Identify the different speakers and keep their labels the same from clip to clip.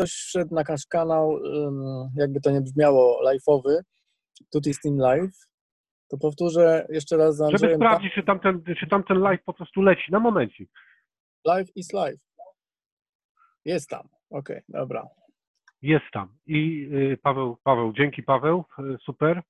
Speaker 1: ktoś wszedł na nasz kanał, jakby to nie brzmiało, live'owy, tutaj Steam Live, to powtórzę jeszcze raz za
Speaker 2: Żeby
Speaker 1: Andrzejem.
Speaker 2: sprawdzić, czy tamten, czy tamten live po prostu leci. Na momencik.
Speaker 1: Live is live. Jest tam. Okej, dobra.
Speaker 2: Jest tam. I y, Paweł, Paweł, dzięki Paweł, y, super.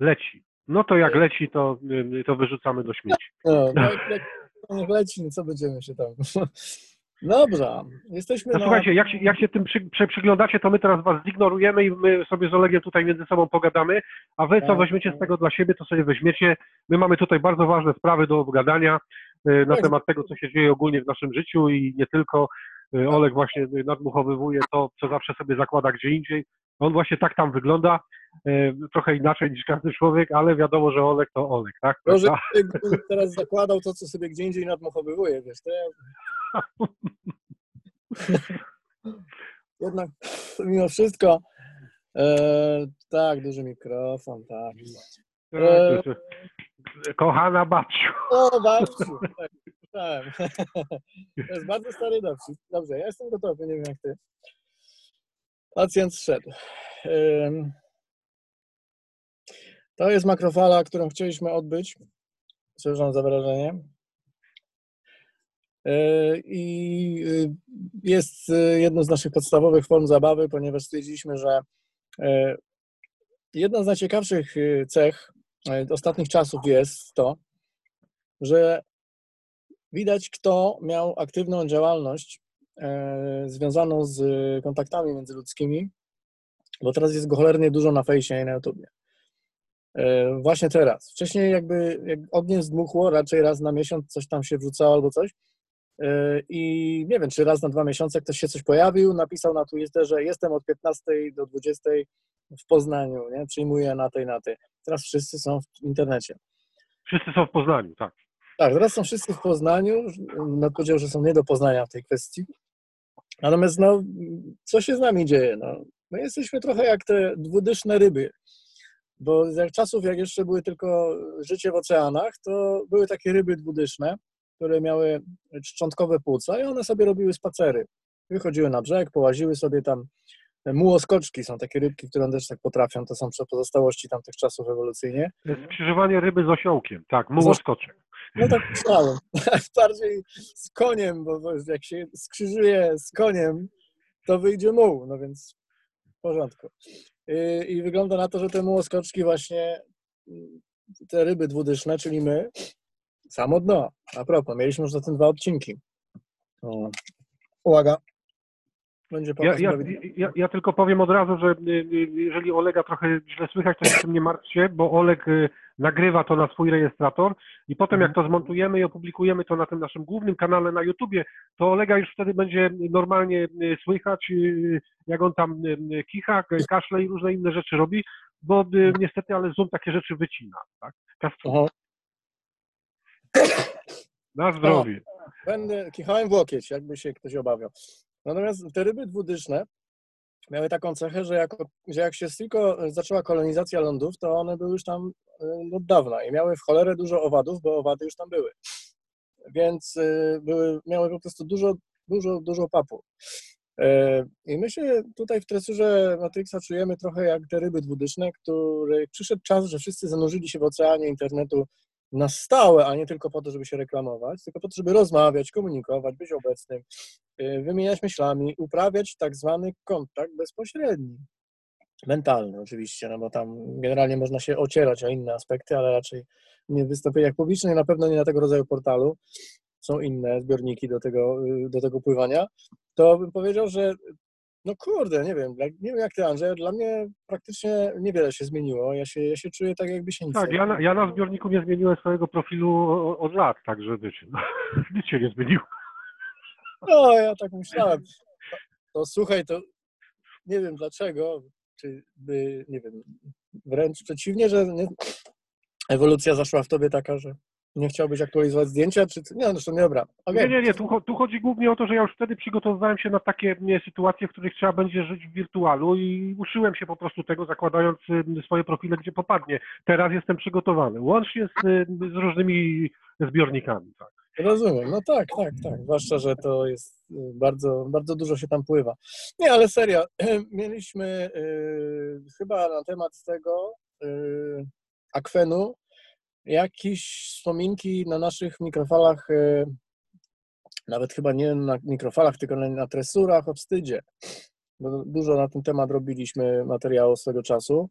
Speaker 2: Leci. No to jak leci, to, y, to wyrzucamy do śmieci.
Speaker 1: No, no, jak, niech leci, no co będziemy się tam. Dobra, jesteśmy
Speaker 2: No
Speaker 1: na...
Speaker 2: słuchajcie, jak się, jak się tym przy, przy, przyglądacie, to my teraz was zignorujemy i my sobie z Olegiem tutaj między sobą pogadamy, a wy co
Speaker 1: Tak.
Speaker 2: weźmiecie z tego dla siebie, to sobie weźmiecie. My mamy tutaj bardzo ważne sprawy do obgadania y, na
Speaker 1: Tak.
Speaker 2: temat tego, co się dzieje ogólnie w naszym życiu i nie tylko. Y, Oleg właśnie y, nadmuchowywuje to, co zawsze sobie zakłada gdzie indziej. On właśnie tak tam wygląda, y, trochę inaczej niż każdy człowiek, ale wiadomo, że Oleg to Oleg, tak?
Speaker 1: Może gdybym teraz zakładał to, co sobie gdzie indziej nadmuchowywuje, wiesz, to ja... Jednak mimo wszystko e, tak, duży mikrofon, tak.
Speaker 2: Tak, jest- Kochana babciu.
Speaker 1: O, babciu, tak. To jest bardzo stary dowcip. Dobrze, ja jestem gotowy, nie wiem jak ty. Pacjent zszedł. To jest makrofala, którą chcieliśmy odbyć. Przepraszam za wrażenie. Yy, I yy, jest yy, jedną z naszych podstawowych form zabawy, ponieważ stwierdziliśmy, że jedna z najciekawszych cech ostatnich czasów jest to, że widać, kto miał aktywną działalność związaną z kontaktami międzyludzkimi, bo teraz jest go cholernie dużo na fejsie i na YouTubie. Właśnie teraz. Wcześniej jakby jak ogień zdmuchło, raczej raz na miesiąc coś tam się wrzucało albo coś. Yy, I nie wiem, czy raz na dwa miesiące ktoś się coś pojawił, napisał na Twitterze, jestem od 15 do 20 w Poznaniu, nie? przyjmuję na tej, na tej. Teraz wszyscy są w internecie.
Speaker 2: Wszyscy są w Poznaniu, tak.
Speaker 1: Tak, teraz są wszyscy w Poznaniu. No, powiedział, że są nie do poznania w tej kwestii. Natomiast no, co się z nami dzieje? No, my jesteśmy trochę jak te dwudyszne ryby. Bo za czasów, jak jeszcze były tylko życie w oceanach, to były takie ryby dwudyszne, które miały szczątkowe płuca i one sobie robiły spacery. Wychodziły na brzeg, połaziły sobie tam. Mułoskoczki są takie rybki, które też tak potrafią. To są pozostałości tamtych czasów ewolucyjnie.
Speaker 2: Skrzyżowanie ryby z osiołkiem, tak, mułoskoczek.
Speaker 1: No tak myślałem. Bardziej z koniem, bo jak się skrzyżuje z koniem, to wyjdzie muł, no więc w porządku. I, i wygląda na to, że te mułoskoczki właśnie, mm, te ryby dwudyszne, czyli my, samo dno. A propos, mieliśmy już za tym dwa odcinki. O. Uwaga. Będzie
Speaker 2: Ja, ja, ja, ja tylko powiem od razu, że y, y, jeżeli Olega trochę źle słychać, to się tym nie martwcie, bo Oleg y, nagrywa to na swój rejestrator i potem jak to zmontujemy i opublikujemy to na tym naszym głównym kanale na YouTubie, to Olega już wtedy będzie normalnie słychać, jak on tam kicha, kaszle i różne inne rzeczy robi, bo niestety, ale Zoom takie rzeczy wycina. Tak? Kastruje. Na zdrowie.
Speaker 1: Będę, kichałem w łokieć, jakby się ktoś obawiał. Natomiast te ryby dwudyszne miały taką cechę, że jak, że jak się tylko zaczęła kolonizacja lądów, to one były już tam y, od dawna i miały w cholerę dużo owadów, bo owady już tam były. Więc y, były, miały po prostu dużo, dużo, dużo papu. Y, I my się tutaj w tresurze Matrixa czujemy trochę jak te ryby dwudyszne, które przyszedł czas, że wszyscy zanurzyli się w oceanie internetu na stałe, a nie tylko po to, żeby się reklamować, tylko po to, żeby rozmawiać, komunikować, być obecnym, y, wymieniać myślami, uprawiać tak zwany kontakt bezpośredni. Mentalny oczywiście, no bo tam generalnie można się ocierać o inne aspekty, ale raczej nie w wystąpieniach publicznych, na pewno nie na tego rodzaju portalu. Są inne zbiorniki do tego, y, do tego pływania. To bym powiedział, że no kurde, nie wiem, jak- nie wiem jak ty Andrzej, dla mnie praktycznie niewiele się zmieniło. Ja się, ja się czuję tak, jakby się nic
Speaker 2: Tak,
Speaker 1: nie
Speaker 2: ja na, ja na zbiorniku nie zmieniłem swojego profilu od lat, także wiecie, no, nic się nie zmieniło.
Speaker 1: No, ja tak myślałem. To, to słuchaj, to nie wiem dlaczego, czy by, nie wiem, wręcz przeciwnie, że nie, ewolucja zaszła w tobie taka, że Nie chciałbyś aktualizować zdjęcia, czy... Nie, no zresztą nie, dobra.
Speaker 2: Okay. Nie, nie, nie, tu, tu, chodzi głównie o to, że ja już wtedy przygotowywałem się na takie nie, sytuacje, w których trzeba będzie żyć w wirtualu i uczyłem się po prostu tego, zakładając swoje profile, gdzie popadnie. Teraz jestem przygotowany, łącznie z, z różnymi zbiornikami, tak.
Speaker 1: Rozumiem, no tak, tak, tak. Zwłaszcza, że to jest y, bardzo, bardzo dużo się tam pływa. Nie, ale serio, mieliśmy y, chyba na temat tego y, akwenu jakieś wspominki na naszych mikrofalach, y, nawet chyba nie na mikrofalach, tylko na, tresurach o wstydzie. Dużo na ten temat robiliśmy materiału swego czasu.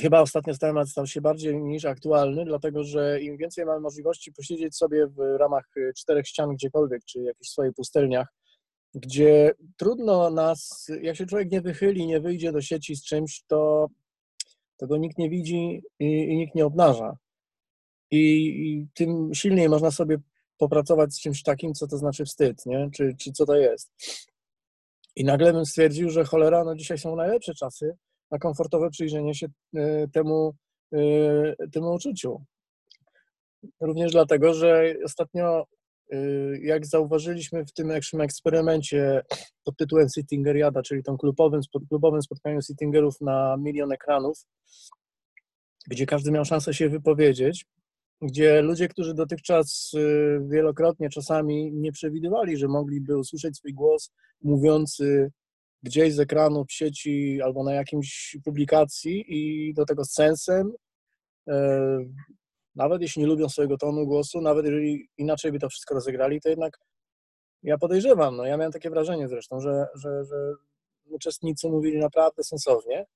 Speaker 1: Chyba ostatnio temat stał się bardziej niż aktualny, dlatego że im więcej mamy możliwości posiedzieć sobie w ramach czterech ścian gdziekolwiek, czy jakichś swoich pustelniach, gdzie trudno nas, jak się człowiek nie wychyli, nie wyjdzie do sieci z czymś, to tego nikt nie widzi i, i nikt nie obnaża. I, I, tym silniej można sobie popracować z czymś takim, co to znaczy wstyd, nie? Czy, czy co to jest. I nagle bym stwierdził, że cholera, no dzisiaj są najlepsze czasy, na komfortowe przyjrzenie się e, temu, e, temu uczuciu. Również dlatego, że ostatnio, jak zauważyliśmy w tym eksperymencie pod tytułem Sittingeriada, czyli tą klubowym, klubowym spotkaniu Sittingerów na milion ekranów, gdzie każdy miał szansę się wypowiedzieć, gdzie ludzie, którzy dotychczas wielokrotnie czasami nie przewidywali, że mogliby usłyszeć swój głos mówiący gdzieś z ekranu w sieci albo na jakimś publikacji i do tego z sensem, e, nawet jeśli nie lubią swojego tonu głosu, nawet jeżeli inaczej by to wszystko rozegrali, to jednak ja podejrzewam, no ja miałem takie wrażenie zresztą, że, że, że uczestnicy mówili naprawdę sensownie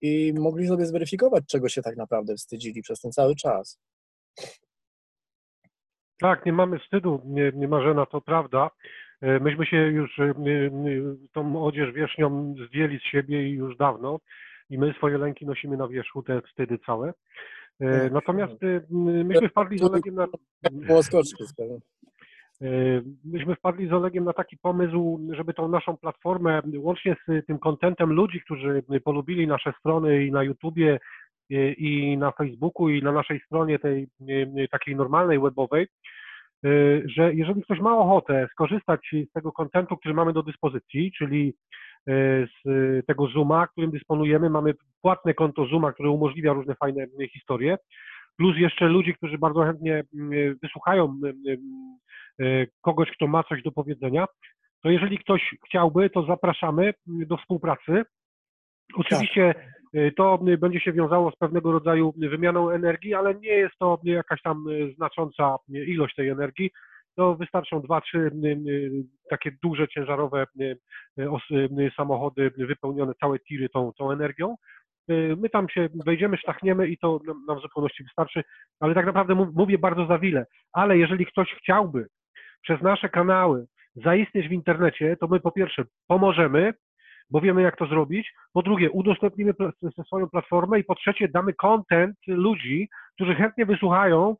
Speaker 1: i mogli sobie zweryfikować, czego się tak naprawdę wstydzili przez ten cały czas.
Speaker 2: Tak, nie mamy wstydu, nie, nie Marzena, to prawda. E, myśmy się już e, tą odzież wierzchnią zdjęli z siebie już dawno i my swoje lęki nosimy na wierzchu, te wstydy całe. Tak. Natomiast myśmy wpadli z Olegiem na... Myśmy wpadli z Olegiem na taki pomysł, żeby tą naszą platformę, łącznie z tym kontentem ludzi, którzy polubili nasze strony i na YouTubie, i na Facebooku, i na naszej stronie tej takiej normalnej webowej, Y, że jeżeli ktoś ma ochotę skorzystać z tego kontentu, który mamy do dyspozycji, czyli y, z tego Zooma, którym dysponujemy, mamy płatne konto Zooma, które umożliwia różne fajne historie, plus jeszcze ludzi, którzy bardzo chętnie wysłuchają kogoś, kto ma coś do powiedzenia, to jeżeli ktoś chciałby, to zapraszamy do współpracy. Oczywiście. Y, to będzie się wiązało z pewnego rodzaju wymianą energii, ale nie jest to jakaś tam znacząca ilość tej energii. To wystarczą dwa, trzy takie duże, ciężarowe samochody wypełnione, całe tiry tą, tą energią. My tam się wejdziemy, sztachniemy i to nam w zupełności wystarczy, ale tak naprawdę mówię bardzo za wiele. Ale jeżeli ktoś chciałby przez nasze kanały zaistnieć w internecie, to my po pierwsze pomożemy, bo wiemy jak to zrobić. Po drugie, udostępnimy swoją platformę i po trzecie, damy content ludzi, którzy chętnie wysłuchają, y,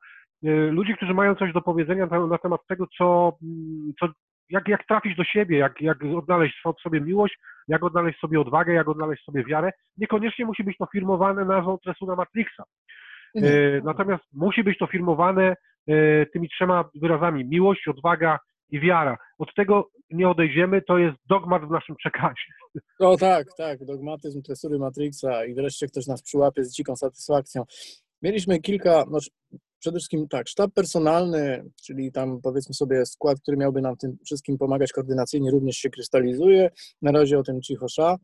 Speaker 2: ludzi, którzy mają coś do powiedzenia na, na temat tego, co, mm, co jak, jak trafić do siebie, jak, jak odnaleźć sobie miłość, jak odnaleźć sobie odwagę, jak odnaleźć sobie wiarę. Niekoniecznie musi być to firmowane nazwą Tresuna Matrixa. Mhm. Natomiast musi być to firmowane y, tymi trzema wyrazami miłość, odwaga i wiara. Od tego nie odejdziemy, to jest dogmat w naszym przekazie.
Speaker 1: No tak, tak, dogmatyzm tresury Matrixa i wreszcie ktoś nas przyłapie z dziką satysfakcją. Mieliśmy kilka, no, przede wszystkim tak, sztab personalny, czyli tam powiedzmy sobie skład, który miałby nam tym wszystkim pomagać koordynacyjnie, również się krystalizuje. Na razie o tym cicho sza.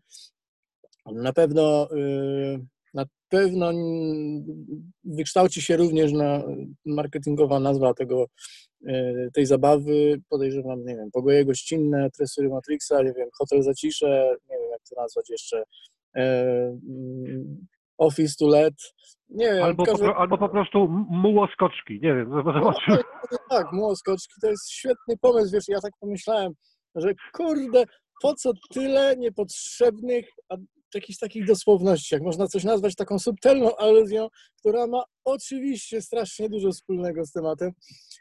Speaker 1: Na pewno yy, na pewno wykształci się również na marketingowa nazwa tego, e, tej zabawy. Podejrzewam, nie wiem, pogoje gościnne, tresury Matrixa, nie wiem, hotel zacisze, nie wiem jak to nazwać jeszcze, e, mm, office to let, nie wiem.
Speaker 2: Albo, po, albo po prostu mułoskoczki, nie wiem, zobaczymy.
Speaker 1: No, tak, mułoskoczki to jest świetny pomysł, wiesz, ja tak pomyślałem, że kurde, po co tyle niepotrzebnych jakichś takich dosłowności, jak można coś nazwać taką subtelną aluzją, która ma oczywiście strasznie dużo wspólnego z tematem.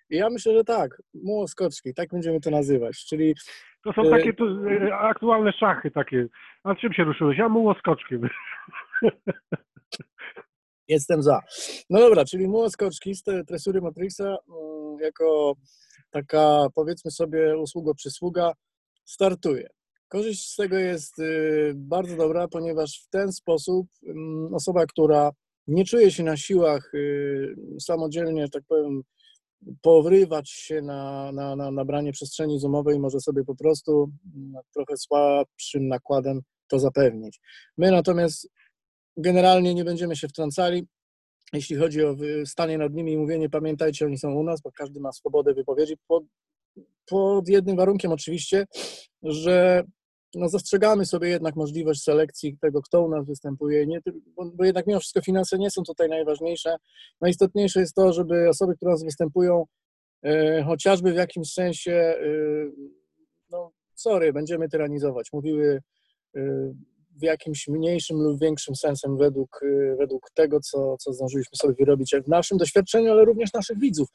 Speaker 1: I ja myślę, że tak, mułoskoczki, tak będziemy to nazywać, czyli...
Speaker 2: To są takie tu, e, aktualne szachy takie. A czym się ruszyłeś? Ja mułoskoczkiem.
Speaker 1: Jestem za. No dobra, czyli młoskoczki z tresury Matrixa mm, jako taka powiedzmy sobie usługo-przysługa startuje. Korzyść z tego jest y, bardzo dobra, ponieważ w ten sposób mm, osoba, która nie czuje się na siłach y, samodzielnie, tak powiem, powrywać się na, na, na nabranie przestrzeni zoomowej, może sobie po prostu mm, trochę słabszym nakładem to zapewnić. My natomiast generalnie nie będziemy się wtrącali. Jeśli chodzi o stanie nad nimi i mówienie, pamiętajcie, oni są u nas, bo każdy ma swobodę wypowiedzi, pod, pod jednym warunkiem oczywiście, że no zastrzegamy sobie jednak możliwość selekcji tego, kto u nas występuje, nie, bo, bo, jednak mimo wszystko finanse nie są tutaj najważniejsze. Najistotniejsze jest to, żeby osoby, które u nas występują, e, chociażby w jakimś sensie, e, no sorry, będziemy tyranizować, mówiły e, w jakimś mniejszym lub większym sensem według, e, według tego, co, co zdążyliśmy sobie wyrobić w naszym doświadczeniu, ale również naszych widzów.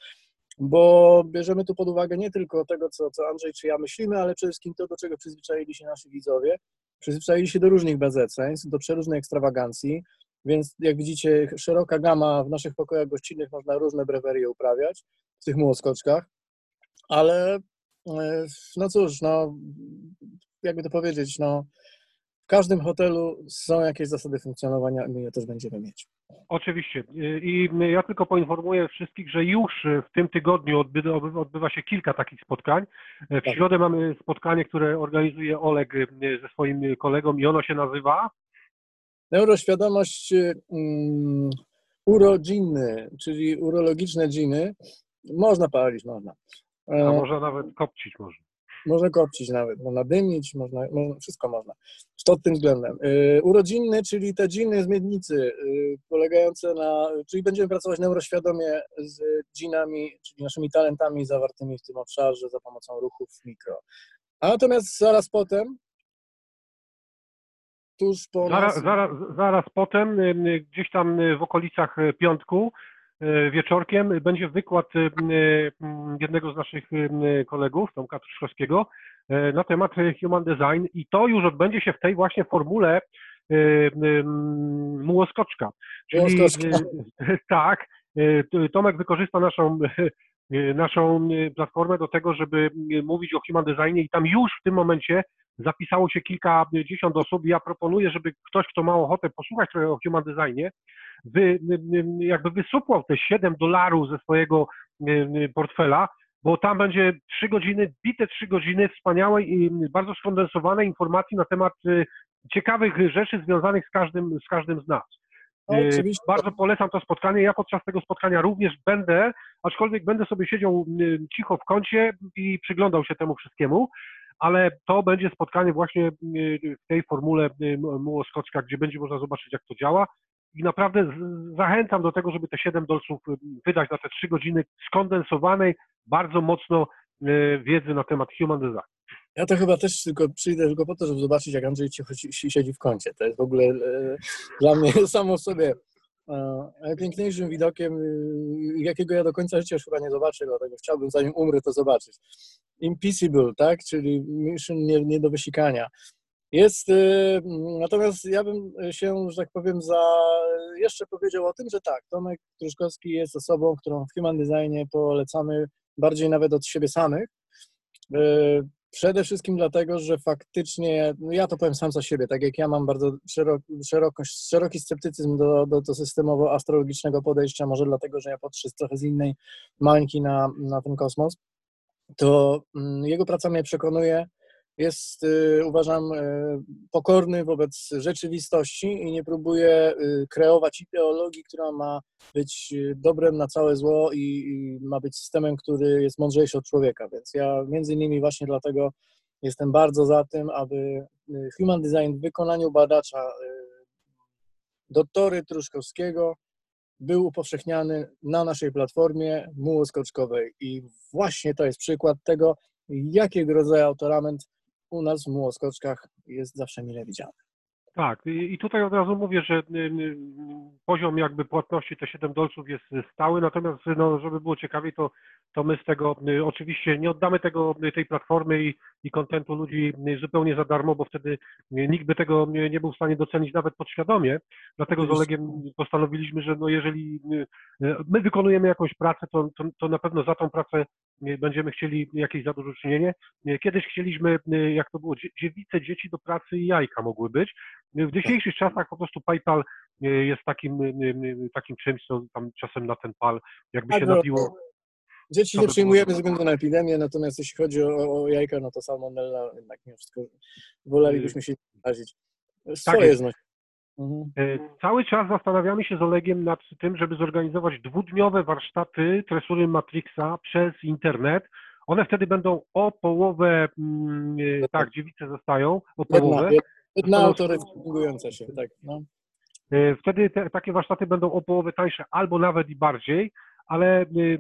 Speaker 1: Bo bierzemy tu pod uwagę nie tylko tego, co, co Andrzej czy ja myślimy, ale przede wszystkim to, do czego przyzwyczaili się nasi widzowie. Przyzwyczaili się do różnych bezeceństw, do przeróżnej ekstrawagancji, więc jak widzicie, szeroka gama w naszych pokojach gościnnych, można różne brewerie uprawiać w tych młoskoczkach, ale e, no cóż, no jakby to powiedzieć, no w każdym hotelu są jakieś zasady funkcjonowania, my je też będziemy mieć.
Speaker 2: Oczywiście. I ja tylko poinformuję wszystkich, że już w tym tygodniu odbywa się kilka takich spotkań. W tak. środę mamy spotkanie, które organizuje Oleg ze swoim kolegą i ono się nazywa
Speaker 1: Neuroświadomość um, urodziny, czyli urologiczne dziny. Można palić, można.
Speaker 2: A e, można nawet kopcić można.
Speaker 1: Można kopcić nawet, można dymić, można, wszystko można. Pod tym względem. Yy, urodzinny, czyli te dziny z miednicy, yy, polegające na, czyli będziemy pracować neuroświadomie z dzinami, czyli naszymi talentami zawartymi w tym obszarze za pomocą ruchów mikro. A natomiast zaraz potem, tuż po
Speaker 2: zaraz, zaraz, zaraz potem, y, gdzieś tam w okolicach piątku, wieczorkiem będzie wykład y, jednego z naszych kolegów, Tomka Truszkowskiego, E, na temat human design i to już odbędzie się w tej właśnie formule e, mułoskoczka. Czyli tak, e, Tomek wykorzysta naszą naszą platformę do tego, żeby mówić o human designie i tam już w tym momencie zapisało się kilkadziesiąt osób. Ja proponuję, żeby ktoś, kto ma ochotę posłuchać trochę o human designie, wy, jakby wysupłał te 7 dolarów ze swojego portfela bo tam będzie trzy godziny, bite trzy godziny wspaniałej i bardzo skondensowanej informacji na temat y, ciekawych rzeczy związanych z każdym z, każdym z nas. No, y. Bardzo polecam to spotkanie. Ja podczas tego spotkania również będę, aczkolwiek będę sobie siedział y, cicho w kącie i przyglądał się temu wszystkiemu, ale to będzie spotkanie właśnie w tej formule Mułoskoczka, gdzie będzie można zobaczyć, jak to działa i naprawdę zachęcam do tego, żeby te 7 dolców wydać na te 3 godziny skondensowanej, bardzo mocno e, wiedzy na temat human design.
Speaker 1: Ja to chyba też tylko przyjdę tylko po to, żeby zobaczyć, jak Andrzej siedzi w kącie. To jest w ogóle e, dla mnie samo w sobie najpiękniejszym widokiem, jakiego ja do końca życia już chyba nie zobaczę, dlatego chciałbym, zanim umrę, to zobaczyć. Impossible, tak? Czyli mission nie, nie do wysikania. Jest, natomiast ja bym się, że tak powiem, za, jeszcze powiedział o tym, że tak, Tomek Truszkowski jest osobą, którą w Human Designie polecamy bardziej nawet od siebie samych. E, przede wszystkim dlatego, że faktycznie, no ja to powiem sam za siebie, tak jak ja mam bardzo szerok, szeroki sceptycyzm do, do, do systemowo-astrologicznego podejścia, może dlatego, że ja patrzę trochę z innej mańki na, na ten kosmos, to mm, jego praca mnie przekonuje, jest, y, uważam, y, pokorny wobec rzeczywistości i nie próbuje y, kreować ideologii, która ma być dobrem na całe zło i ma być systemem, który jest mądrzejszy od człowieka. Więc ja między innymi właśnie dlatego jestem bardzo za tym, aby human design w wykonaniu badacza doktory Truszkowskiego był upowszechniany na naszej platformie mułoskoczkowej i właśnie to jest przykład tego, jakiego rodzaju autorament u nas w Młoskoczkach jest zawsze mile widziany.
Speaker 2: Tak, i tutaj od razu mówię, że poziom jakby płatności te 7 dolców jest stały, natomiast no, żeby było ciekawiej, to, to my z tego oczywiście nie oddamy tego, tej platformy i, i kontentu ludzi zupełnie za darmo, bo wtedy nikt by tego nie, nie był w stanie docenić nawet podświadomie. Dlatego z Olegiem postanowiliśmy, że no jeżeli my wykonujemy jakąś pracę, to, to, to na pewno za tą pracę będziemy chcieli jakieś zadośćuczynienie. Kiedyś chcieliśmy, jak to było, dziewice, dzieci do pracy i jajka mogły być. W dzisiejszych czasach po prostu PayPal e, jest takim, takim czymś, co tam czasem na ten pal jakby się tak, no, nabiło.
Speaker 1: Dzieci nie przyjmujemy ze względu na epidemię, natomiast jeśli chodzi o, o jajka, no to salmonella jednak nie wszystko wolelibyśmy się zarazić. Swoje tak znosi.
Speaker 2: Mhm. Cały czas zastanawiamy się z Olegiem nad tym, żeby zorganizować dwudniowe warsztaty tresury Matrixa przez internet. One wtedy będą o połowę, mm, tak, dziewice zostają, o połowę.
Speaker 1: Jedna, autoryzująca się, tak. No.
Speaker 2: E, wtedy te, takie warsztaty będą o połowę tańsze albo nawet i bardziej, ale y,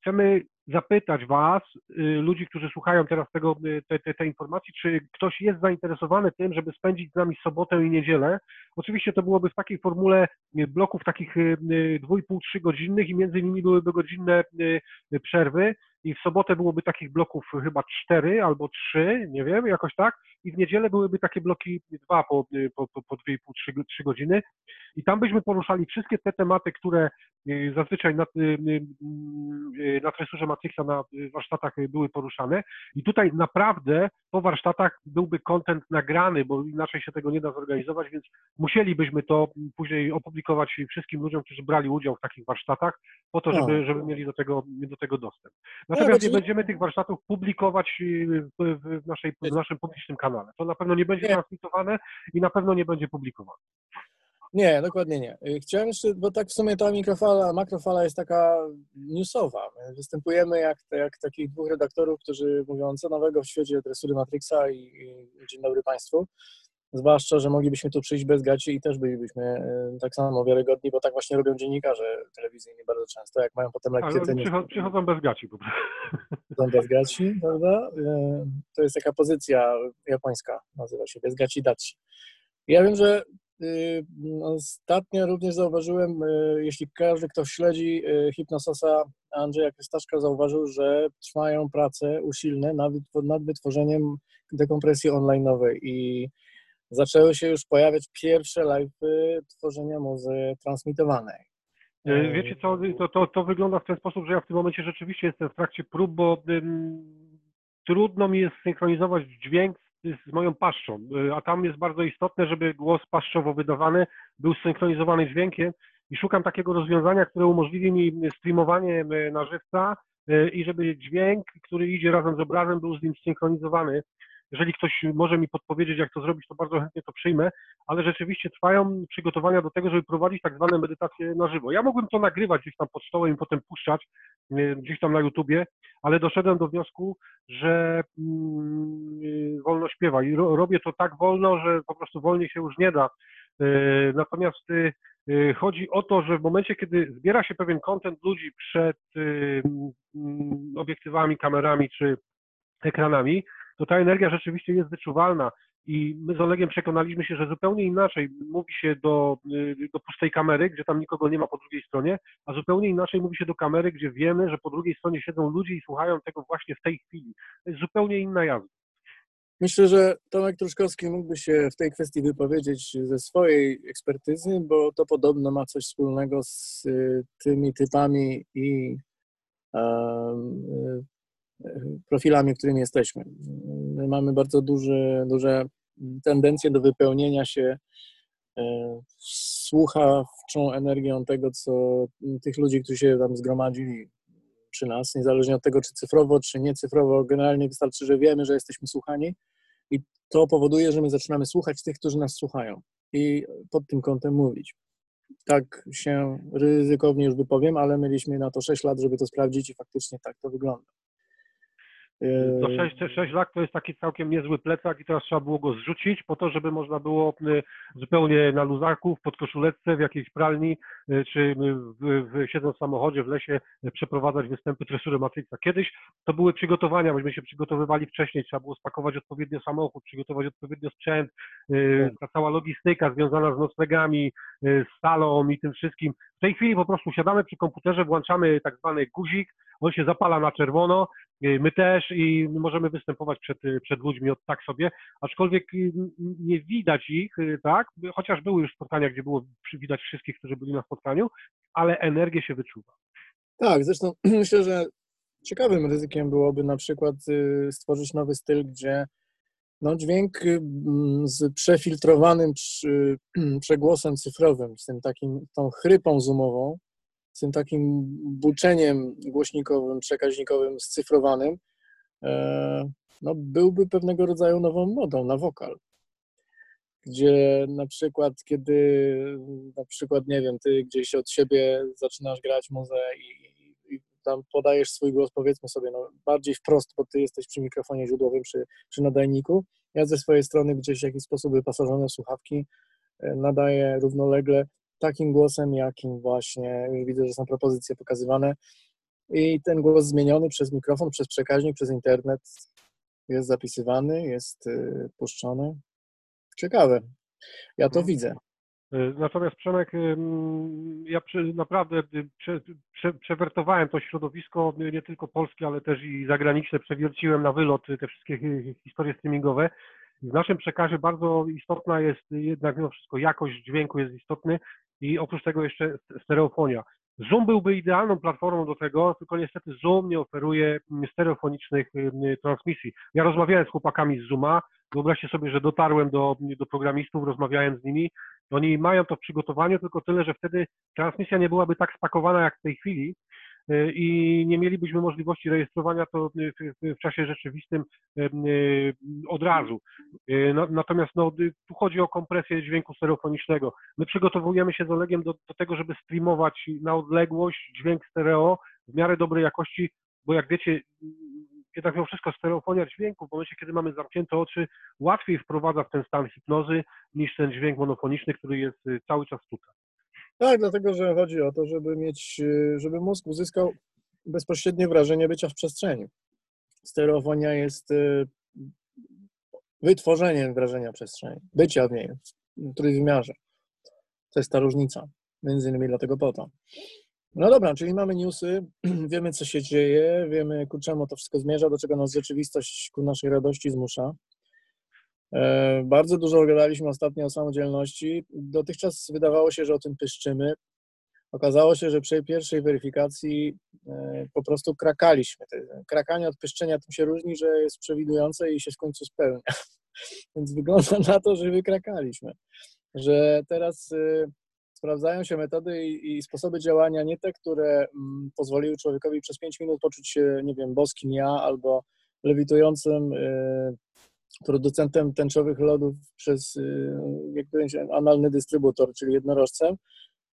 Speaker 2: chcemy zapytać Was, y, ludzi, którzy słuchają teraz tego, y, te, te, te, informacji, czy ktoś jest zainteresowany tym, żeby spędzić z nami sobotę i niedzielę. Oczywiście to byłoby w takiej formule bloków takich dwu pół, trzy godzinnych i między nimi byłyby godzinne przerwy i w sobotę byłoby takich bloków chyba cztery albo trzy, nie wiem, jakoś tak, i w niedzielę byłyby takie bloki dwa po, po, po, po dwie i pół, trzy, trzy godziny. I tam byśmy poruszali wszystkie te tematy, które y, zazwyczaj na, y, y, na tresurze Matrixa na warsztatach były poruszane. I tutaj naprawdę po warsztatach byłby kontent nagrany, bo inaczej się tego nie da zorganizować, więc musielibyśmy to później opublikować wszystkim ludziom, którzy brali udział w takich warsztatach, po to, żeby, żeby mieli do tego, do tego dostęp. Natomiast nie będziemy tych warsztatów publikować w, naszej, w naszym publicznym kanale. To na pewno nie będzie transmitowane i na pewno nie będzie publikowane.
Speaker 1: Nie, dokładnie nie. Y, chciałem jeszcze, bo tak w sumie ta mikrofala, makrofala jest taka newsowa. My występujemy jak, jak takich dwóch redaktorów, którzy mówią co nowego w świecie dresury Matrixa i, i dzień dobry Państwu. Zwłaszcza, że moglibyśmy tu przyjść bez gaci i też bylibyśmy y, tak samo wiarygodni, bo tak właśnie robią dziennikarze telewizyjni bardzo często, jak mają potem lekkie
Speaker 2: ceny. Przychodzą, przychodzą bez gaci po prostu.
Speaker 1: Przychodzą bez gaci, prawda? Y, to jest taka pozycja japońska, nazywa się bez gaci daci. Ja wiem, że y, ostatnio również zauważyłem, jeśli każdy, kto śledzi Hipnososa Andrzeja Krystaszka zauważył, że trwają prace usilne nad, nad wytworzeniem dekompresji online'owej i zaczęły się już pojawiać pierwsze live tworzenia muzy transmitowanej.
Speaker 2: E, wiecie co, to, to, to wygląda w ten sposób, że ja w tym momencie rzeczywiście jestem w trakcie prób, bo ym, trudno mi jest synchronizować dźwięk z, z moją paszczą, e, a tam jest bardzo istotne, żeby głos paszczowo wydawany był zsynchronizowany dźwiękiem i szukam takiego rozwiązania, które umożliwi mi streamowanie na żywca e, i żeby dźwięk, który idzie razem z obrazem, był z nim zsynchronizowany. Jeżeli ktoś może mi podpowiedzieć, jak to zrobić, to bardzo chętnie to przyjmę, ale rzeczywiście trwają przygotowania do tego, żeby prowadzić tak zwane medytacje na żywo. Ja mogłem to nagrywać gdzieś tam pod stołem i potem puszczać gdzieś tam na YouTubie, ale doszedłem do wniosku, że mm, wolno śpiewa i robię to tak wolno, że po prostu wolniej się już nie da. E, natomiast chodzi o to, że w momencie, kiedy zbiera się pewien kontent ludzi przed obiektywami, kamerami czy ekranami, to ta energia rzeczywiście jest wyczuwalna i my z Olegiem przekonaliśmy się, że zupełnie inaczej mówi się do, y, do pustej kamery, gdzie tam nikogo nie ma po drugiej stronie, a zupełnie inaczej mówi się do kamery, gdzie wiemy, że po drugiej stronie siedzą ludzie i słuchają tego właśnie w tej chwili. To jest zupełnie inna jazda.
Speaker 1: Myślę, że Tomek Truszkowski mógłby się w tej kwestii wypowiedzieć ze swojej ekspertyzy, bo to podobno ma coś wspólnego z y, tymi typami i profilami, którymi jesteśmy. My mamy bardzo duże, duże tendencje do wypełnienia się e, słuchawczą energią tego, co tych ludzi, którzy się tam zgromadzili przy nas, niezależnie od tego, czy cyfrowo, czy niecyfrowo, generalnie wystarczy, że wiemy, że jesteśmy słuchani i to powoduje, że my zaczynamy słuchać tych, którzy nas słuchają i pod tym kątem mówić. Tak się ryzykownie już wypowiem, ale mieliśmy na to 6 lat, żeby to sprawdzić i faktycznie tak to wygląda.
Speaker 2: To 6, 6 lat to jest taki całkiem niezły plecak i teraz trzeba było go zrzucić po to, żeby można było y, zupełnie na luzaku, w podkoszuleczce, w jakiejś pralni, y, czy w, w, siedząc w samochodzie w lesie y, przeprowadzać występy tresury Matrixa. Kiedyś to były przygotowania, myśmy się przygotowywali wcześniej, trzeba było spakować odpowiednio samochód, przygotować odpowiednio sprzęt, tak. ta cała logistyka związana z noclegami, z salą i tym wszystkim. W tej chwili po prostu siadamy przy komputerze, włączamy tak zwany guzik, on się zapala na czerwono, my też i możemy występować przed, przed ludźmi od tak sobie, aczkolwiek nie widać ich, tak, chociaż były już spotkania, gdzie było widać wszystkich, którzy byli na spotkaniu, ale energię się wyczuwa.
Speaker 1: Tak, zresztą myślę, że ciekawym ryzykiem byłoby na przykład y, stworzyć nowy styl, gdzie no, dźwięk z przefiltrowanym przegłosem cyfrowym, z tym takim, tą chrypą zoomową, z tym takim buczeniem głośnikowym, przekaźnikowym scyfrowanym, e, no, byłby pewnego rodzaju nową modą na wokal. Gdzie na przykład, kiedy na przykład, nie wiem, ty gdzieś od siebie zaczynasz grać muzę i tam podajesz swój głos, powiedzmy sobie, no, bardziej wprost, bo ty jesteś przy mikrofonie źródłowym, przy, przy nadajniku. Ja ze swojej strony gdzieś w jakiś sposób wyposażone słuchawki e, nadaję równolegle takim głosem, jakim właśnie już widzę, że są propozycje pokazywane. I ten głos zmieniony przez mikrofon, przez przekaźnik, przez internet jest zapisywany, jest y, puszczony. Ciekawe. Ja to mhm. widzę.
Speaker 2: Y, natomiast Przemek, ja naprawdę prze, prze, przewertowałem to środowisko, nie tylko polskie, ale też i zagraniczne, przewierciłem na wylot te wszystkie historie streamingowe w naszym przekazie bardzo istotna jest jednak mimo wszystko jakość dźwięku jest istotny i oprócz tego jeszcze stereofonia. Zoom byłby idealną platformą do tego, tylko niestety Zoom nie oferuje stereofonicznych transmisji. Ja rozmawiałem z chłopakami z Zooma, wyobraźcie sobie, że dotarłem do, do programistów, rozmawiałem z nimi, oni mają to w przygotowaniu, tylko tyle, że wtedy transmisja nie byłaby tak spakowana jak w tej chwili, i nie mielibyśmy możliwości rejestrowania to w, czasie rzeczywistym e, od razu. E, natomiast no, tu chodzi o kompresję dźwięku stereofonicznego. My przygotowujemy się z Olegiem do, do tego, żeby streamować na odległość dźwięk stereo w miarę dobrej jakości, bo jak wiecie, jednak mimo wszystko stereofonia dźwięku w momencie, kiedy mamy zamknięte oczy, łatwiej wprowadza w ten stan hipnozy niż ten dźwięk monofoniczny, który jest cały czas tutaj.
Speaker 1: Tak, dlatego że chodzi o to, żeby mieć, żeby mózg uzyskał bezpośrednie wrażenie bycia w przestrzeni. Stereofonia jest y, wytworzeniem wrażenia przestrzeni, bycia w niej, w trójwymiarze. To jest ta różnica, między innymi dlatego po to. No dobra, czyli mamy newsy, wiemy co się dzieje, wiemy ku czemu to wszystko zmierza, do czego nas rzeczywistość ku naszej radości zmusza. E, bardzo dużo gadaliśmy ostatnio o samodzielności. Dotychczas wydawało się, że o tym pyszczymy. Okazało się, że przy pierwszej weryfikacji e, po prostu krakaliśmy. Krakanie od pyszczenia tym się różni, że jest przewidujące i się w końcu spełnia. Więc wygląda na to, że wykrakaliśmy. Że teraz e, sprawdzają się metody i, sposoby działania, nie te, które mm, pozwoliły człowiekowi przez 5 minut poczuć się, nie wiem, boskim ja albo lewitującym producentem tęczowych lodów przez y, któryś analny dystrybutor, czyli jednorożcem,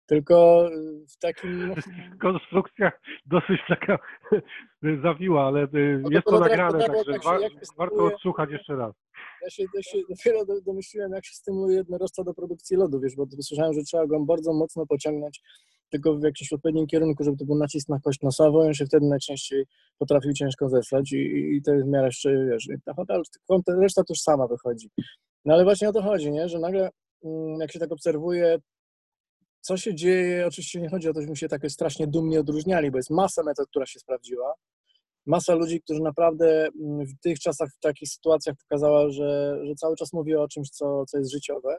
Speaker 1: tylko w takim...
Speaker 2: Konstrukcja dosyć taka zawiła, ale y, no jest to, to nagrane, także tak się, warto odsłuchać jeszcze raz.
Speaker 1: Ja się, ja się dopiero domyśliłem, jak się stymuluje jednorożca do produkcji lodu, wiesz, bo słyszałem, że trzeba go bardzo mocno pociągnąć tylko w jakimś odpowiednim kierunku, żeby to był nacisk na kość nosową on się wtedy najczęściej potrafił ciężko zesłać i, i to jest w miarę jeszcze, wiesz, ta reszta to już sama wychodzi. No ale właśnie o to chodzi, nie? że nagle mm, jak się tak obserwuje, co się dzieje, oczywiście nie chodzi o to, żebyśmy się tak strasznie dumnie odróżniali, bo jest masa metod, która się sprawdziła, masa ludzi, którzy naprawdę mm, w tych czasach, w takich sytuacjach pokazała, że, że cały czas mówi o czymś, co, co jest życiowe,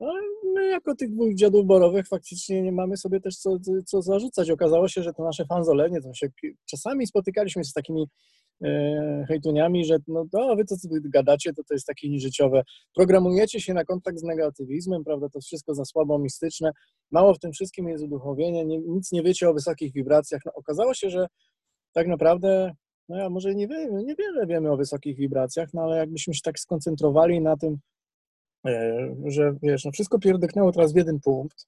Speaker 1: no, my jako tych dwóch dziadów borowych faktycznie nie mamy sobie też co, co zarzucać. Okazało się, że to nasze fanzolenie, to się czasami spotykaliśmy się z takimi e, hejtuniami, że no to wy to co wy gadacie, to to jest takie nieżyciowe. Programujecie się na kontakt z negatywizmem, prawda, to wszystko za słabo mistyczne. Mało w tym wszystkim jest uduchowienie, nie, nic nie wiecie o wysokich wibracjach. No, okazało się, że tak naprawdę no ja może nie wiemy, niewiele wiemy o wysokich wibracjach, no ale jakbyśmy się tak skoncentrowali na tym, że wiesz, no wszystko pierdyknęło teraz w jeden punkt,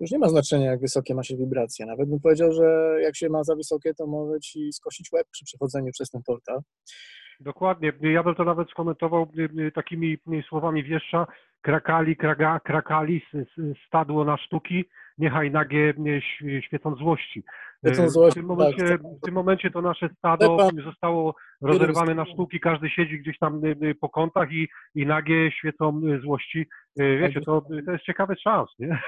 Speaker 1: już nie ma znaczenia, jak wysokie ma się wibracje. Nawet bym powiedział, że jak się ma za wysokie, to może ci skosić łeb przy przechodzeniu przez ten portal.
Speaker 2: Dokładnie. Ja bym to nawet skomentował y, y, takimi słowami wieszcza. Krakali, kraga, krakali, stadło na sztuki, niechaj nagie świecą złości.
Speaker 1: Świecą złości
Speaker 2: w, tym momencie, tak. w tym momencie to nasze stado zostało rozerwane na sztuki, każdy siedzi gdzieś tam po kątach i, i nagie świecą złości. Wiecie, to, to jest ciekawy czas, nie?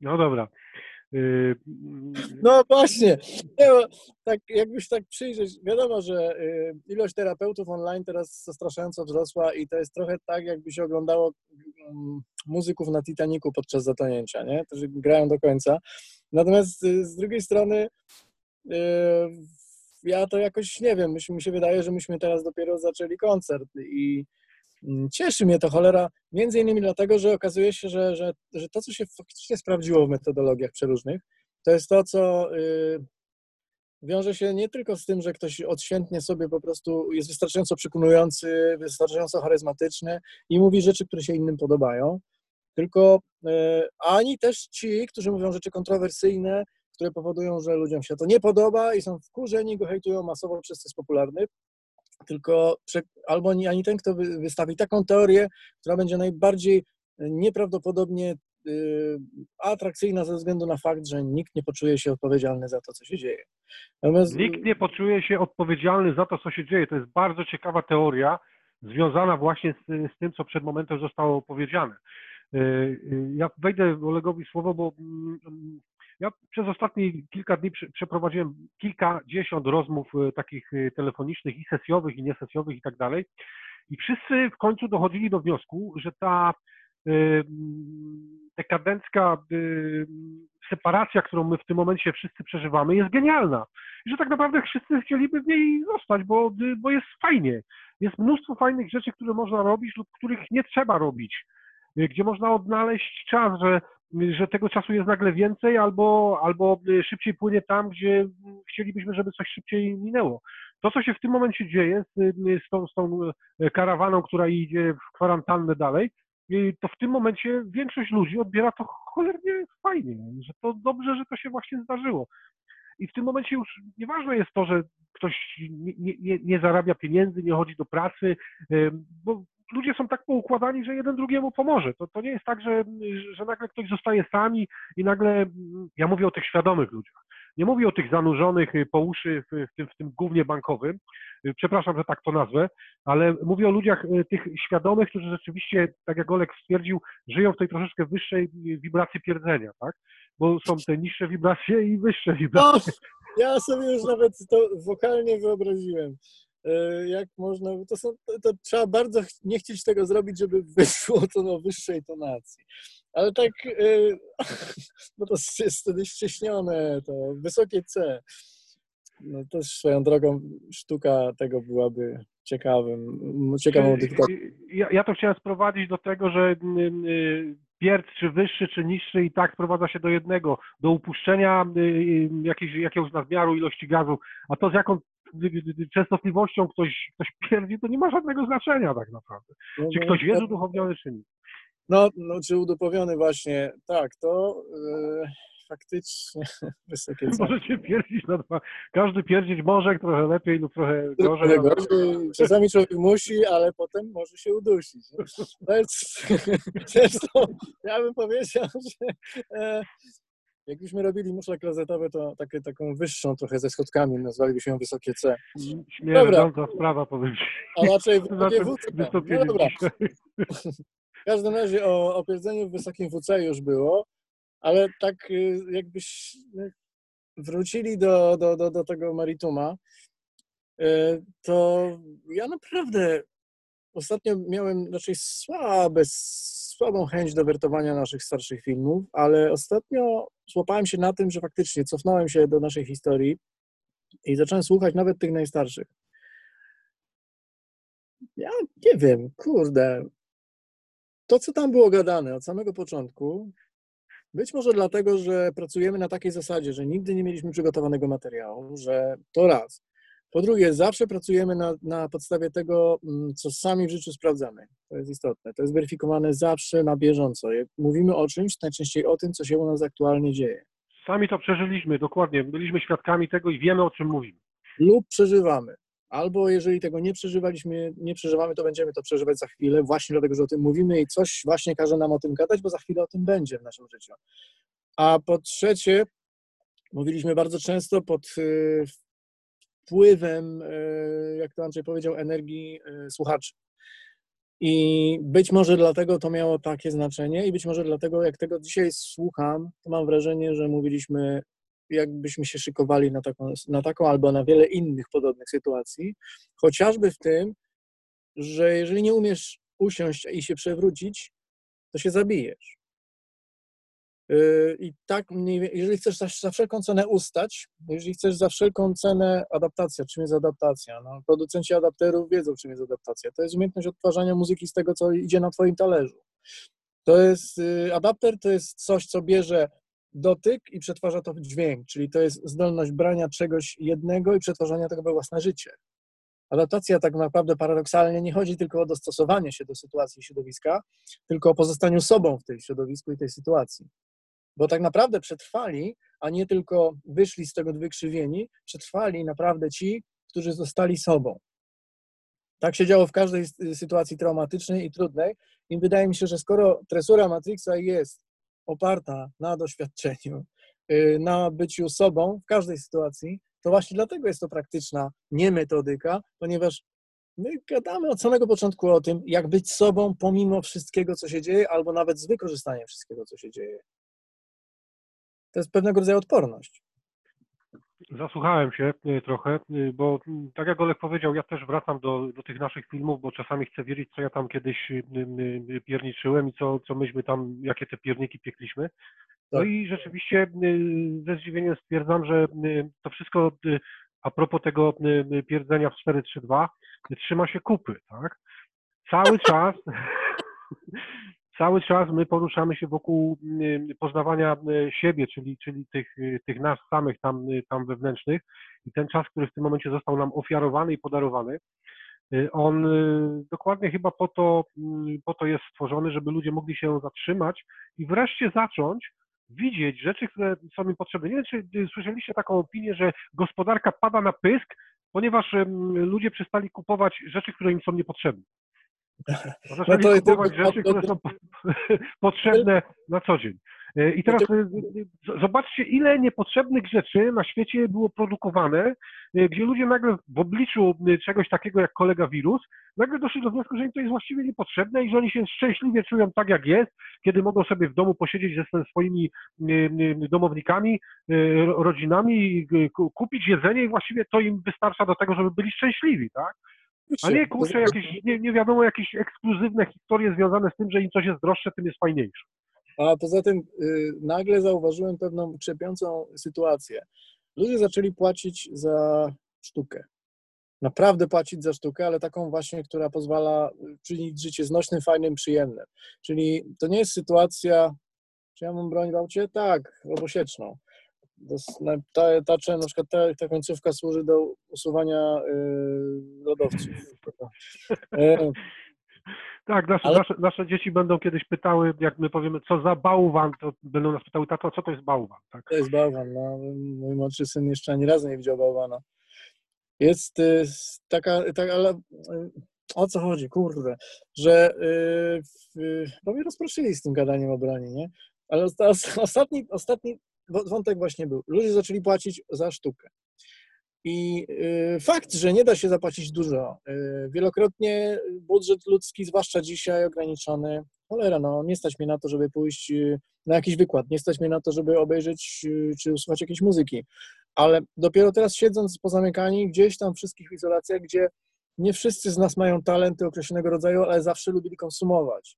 Speaker 2: No dobra.
Speaker 1: Y, no właśnie, nie, tak, jakbyś tak przyjrzeć, wiadomo, że y, ilość terapeutów online teraz zastraszająco wzrosła i to jest trochę tak, jakby się oglądało mm, muzyków na Titaniku podczas zatonięcia, nie? Którzy grają do końca. Natomiast y, z drugiej strony ja to jakoś nie wiem, mi się wydaje, że myśmy teraz dopiero zaczęli koncert i cieszy mnie to cholera, między innymi dlatego, że okazuje się, że, że, że to, co się faktycznie sprawdziło w metodologiach przeróżnych, to jest to, co y, wiąże się nie tylko z tym, że ktoś odświętnie sobie po prostu jest wystarczająco przekonujący, wystarczająco charyzmatyczny i mówi rzeczy, które się innym podobają, tylko y, ani też ci, którzy mówią rzeczy kontrowersyjne, które powodują, że ludziom się to nie podoba i są wkurzeni, go hejtują masowo, przez co jest popularny, tylko albo ani ten, kto wystawi taką teorię, która będzie najbardziej nieprawdopodobnie y, atrakcyjna ze względu na fakt, że nikt nie poczuje się odpowiedzialny za to, co się dzieje.
Speaker 2: Natomiast... Nikt nie poczuje się odpowiedzialny za to, co się dzieje. To jest bardzo ciekawa teoria, związana właśnie z, z tym, co przed momentem zostało powiedziane. Y, y, ja wejdę Olegowi słowo, bo mm, ja przez ostatnie kilka dni przeprowadziłem kilkadziesiąt rozmów e, takich e, telefonicznych i sesjowych, i niesesjowych i tak dalej. I wszyscy w końcu dochodzili do wniosku, że ta e, dekadencka separacja, którą my w tym momencie wszyscy przeżywamy, jest genialna. I że tak naprawdę wszyscy chcieliby w niej zostać, bo, bo jest fajnie. Jest mnóstwo fajnych rzeczy, które można robić lub których nie trzeba robić gdzie można odnaleźć czas, że że tego czasu jest nagle więcej, albo, albo szybciej płynie tam, gdzie chcielibyśmy, żeby coś szybciej minęło. To, co się w tym momencie dzieje z, z, tą, z tą karawaną, która idzie w kwarantannę dalej, to w tym momencie większość ludzi odbiera to cholernie fajnie, że to dobrze, że to się właśnie zdarzyło. I w tym momencie już nieważne jest to, że ktoś nie, nie, nie zarabia pieniędzy, nie chodzi do pracy, bo ludzie są tak poukładani, że jeden drugiemu pomoże. To, to nie jest tak, że, że nagle ktoś zostaje sami i nagle, ja mówię o tych świadomych ludziach, nie mówię o tych zanurzonych y, po uszy w, w, tym, w tym głównie bankowym, y, przepraszam, że tak to nazwę, ale mówię o ludziach y, tych świadomych, którzy rzeczywiście, tak jak Olek stwierdził, żyją w tej troszeczkę wyższej wibracji pierdzenia, tak? Bo są te niższe wibracje i wyższe wibracje.
Speaker 1: O, ja sobie już nawet to wokalnie wyobraziłem. E, jak można, to, są, to trzeba bardzo nie chcieć tego zrobić, żeby wyszło to na wyższej tonacji. Ale tak, bo to jest wtedy ścieśnione, to wysokie C. No też swoją drogą sztuka tego byłaby ciekawym, ciekawą dyktową.
Speaker 2: Ja, ja to chciałem sprowadzić do tego, że pierd czy wyższy, czy niższy i tak sprowadza się do jednego, do upuszczenia jakiejś, jakiegoś nadmiaru ilości gazu, a to z jaką częstotliwością ktoś, ktoś pierdzi, to nie ma żadnego znaczenia tak naprawdę. No, czy no, ktoś jest uduchowiony, czy nie.
Speaker 1: No, no czy uduchowiony właśnie, tak, to yy, faktycznie wysokie
Speaker 2: ceny. Możecie pierdzić na dwa. Każdy pierdzić może trochę lepiej lub trochę gorzej.
Speaker 1: Gorzej. Czasami człowiek musi, ale potem może się udusić. Jest, zresztą ja bym powiedział, że e, Jakbyśmy robili muszle klozetowe, to takie, taką wyższą trochę ze schodkami, nazwalibyśmy ją wysokie C.
Speaker 2: Śmierdząca sprawa, powiem
Speaker 1: A raczej wysokie WC. No dobra. W każdym razie o, o w wysokim WC już było, ale tak y, jakbyś y, wrócili do, do, do, do tego merituma, y, to ja naprawdę ostatnio miałem raczej słabe, słabą chęć do wertowania naszych starszych filmów, ale ostatnio złapałem się na tym, że faktycznie cofnąłem się do naszej historii i zacząłem słuchać nawet tych najstarszych. Ja nie wiem, kurde. To, co tam było gadane od samego początku, być może dlatego, że pracujemy na takiej zasadzie, że nigdy nie mieliśmy przygotowanego materiału, że to raz. Po drugie, zawsze pracujemy na, na podstawie tego, mm, co sami w życiu sprawdzamy. To jest istotne. To jest weryfikowane zawsze na bieżąco. Jak mówimy o czymś, najczęściej o tym, co się u nas aktualnie dzieje.
Speaker 2: Sami to przeżyliśmy, dokładnie. Byliśmy świadkami tego i wiemy, o czym mówimy.
Speaker 1: Lub przeżywamy. Albo jeżeli tego nie przeżywaliśmy, nie przeżywamy, to będziemy to przeżywać za chwilę, właśnie dlatego, że o tym mówimy i coś właśnie każe nam o tym gadać, bo za chwilę o tym będzie w naszym życiu. A po trzecie, mówiliśmy bardzo często pod y, wpływem, y, jak to Andrzej powiedział, energii y, słuchaczy. I być może dlatego to miało takie znaczenie, i być może dlatego, jak tego dzisiaj słucham, to mam wrażenie, że mówiliśmy, jakbyśmy się szykowali na taką, na taką albo na wiele innych podobnych sytuacji, chociażby w tym, że jeżeli nie umiesz usiąść i się przewrócić, to się zabijesz. Yy, I tak, jeżeli chcesz za, wszelką cenę ustać, jeżeli chcesz za wszelką cenę adaptacja, czym jest adaptacja? No, producenci adapterów wiedzą, czym jest adaptacja. To jest umiejętność odtwarzania muzyki z tego, co idzie na Twoim talerzu. To jest, yy, adapter to jest coś, co bierze dotyk i przetwarza to w dźwięk, czyli to jest zdolność brania czegoś jednego i przetwarzania tego we własne życie. Adaptacja tak naprawdę paradoksalnie nie chodzi tylko o dostosowanie się do sytuacji środowiska, tylko o pozostaniu sobą w tej środowisku i tej sytuacji bo tak naprawdę przetrwali, a nie tylko wyszli z tego wykrzywieni, przetrwali naprawdę ci, którzy zostali sobą. Tak się działo w każdej sytuacji traumatycznej i trudnej i wydaje mi się, że skoro tresura Matrixa jest oparta na doświadczeniu, y, na byciu sobą w każdej sytuacji, to właśnie dlatego jest to praktyczna nie metodyka, ponieważ my gadamy od samego początku o tym, jak być sobą pomimo wszystkiego, co się dzieje, albo nawet z wykorzystaniem wszystkiego, co się dzieje to jest pewnego rodzaju odporność.
Speaker 2: Zasłuchałem się y, trochę, y, bo tak jak Olek powiedział, ja też wracam do, do tych naszych filmów, bo czasami chcę wiedzieć, co ja tam kiedyś pierniczyłem i co, co myśmy tam, jakie te pierniki piekliśmy. No tak. i rzeczywiście ze zdziwieniem stwierdzam, że to wszystko a propos tego pierdzenia w 4-3-2 trzyma się kupy, tak? Cały czas cały czas my poruszamy się wokół mm, poznawania mm, siebie, czyli, czyli tych, y, tych nas samych tam, y, tam wewnętrznych i ten czas, który w tym momencie został nam ofiarowany i podarowany, y, on dokładnie chyba po to, mm, po to jest stworzony, żeby ludzie mogli się zatrzymać i wreszcie zacząć widzieć rzeczy, które są im potrzebne. Nie wiem, czy słyszeliście taką opinię, że gospodarka pada na pysk, ponieważ ludzie przestali kupować rzeczy, które im są niepotrzebne. No to kupować to, rzeczy, które są potrzebne na co dzień. E, I teraz e, zobaczcie, ile niepotrzebnych rzeczy na świecie było produkowane, e, gdzie ludzie nagle w obliczu czegoś takiego jak kolega wirus, nagle doszli do wniosku, że im to jest właściwie niepotrzebne i że oni się szczęśliwie czują tak, jak jest, kiedy mogą sobie w domu posiedzieć ze swoimi domownikami, rodzinami, kupić jedzenie i właściwie to im wystarcza do tego, żeby byli szczęśliwi, tak? A nie, kurczę, jakieś, nie, nie wiadomo, jakieś ekskluzywne historie związane z tym, że im coś jest droższe, tym jest fajniejsze.
Speaker 1: A poza tym y, nagle zauważyłem pewną krzepiącą sytuację. Ludzie zaczęli płacić za sztukę. Naprawdę płacić za sztukę, ale taką właśnie, która pozwala czynić życie znośnym, fajnym, przyjemnym. Czyli to nie jest sytuacja, czy ja mam broń w aucie? Tak, obosieczną ta, ta, na przykład ta, ta końcówka służy do usuwania y, lodowców.
Speaker 2: E, tak, nasze, Ale... nasze, nasze, dzieci będą kiedyś pytały, jak my powiemy, co za bałwan, to będą nas pytały, tato, co to jest bałwan? Tak?
Speaker 1: To jest bałwan, no. Mój młodszy syn jeszcze ani razu nie widział bałwana. Jest y, taka, tak, ale y, o co chodzi, kurde, że y, bo mnie rozproszyli z tym gadaniem o broni, nie? Ale ostatni, ostatni wątek właśnie był. Ludzie zaczęli płacić za sztukę. I y, fakt, że nie da się zapłacić dużo. Y, wielokrotnie budżet ludzki, zwłaszcza dzisiaj, ograniczony. Cholera, no nie stać mnie na to, żeby pójść y, na jakiś wykład, nie stać mnie na to, żeby obejrzeć czy usłuchać jakiejś muzyki. Ale dopiero teraz siedząc pozamykani gdzieś tam wszystkich w izolacjach, gdzie nie wszyscy z nas mają talenty określonego rodzaju, ale zawsze lubili konsumować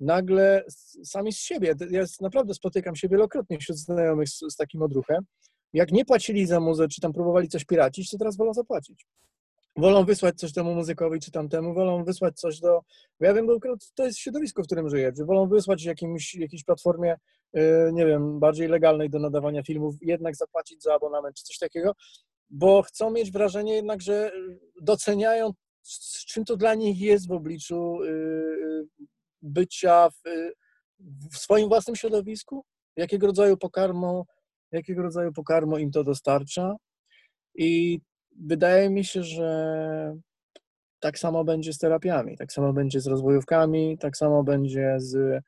Speaker 1: nagle sami z siebie, ja naprawdę spotykam się wielokrotnie wśród znajomych z, z takim odruchem, jak nie płacili za muzę, czy tam próbowali coś piracić, to teraz wolą zapłacić. Wolą wysłać coś temu muzykowi, czy tamtemu, wolą wysłać coś do... Ja wiem, bo to jest środowisko, w którym żyję, czy wolą wysłać jakimś, jakiejś platformie, yy, nie wiem, bardziej legalnej do nadawania filmów, jednak zapłacić za abonament, czy coś takiego, bo chcą mieć wrażenie jednak, że doceniają, czym to dla nich jest w obliczu bycia w, w swoim własnym środowisku, jakiego rodzaju pokarmu, jakiego rodzaju pokarmu im to dostarcza. I wydaje mi się, że tak samo będzie z terapiami, tak samo będzie z rozwojówkami, tak samo będzie z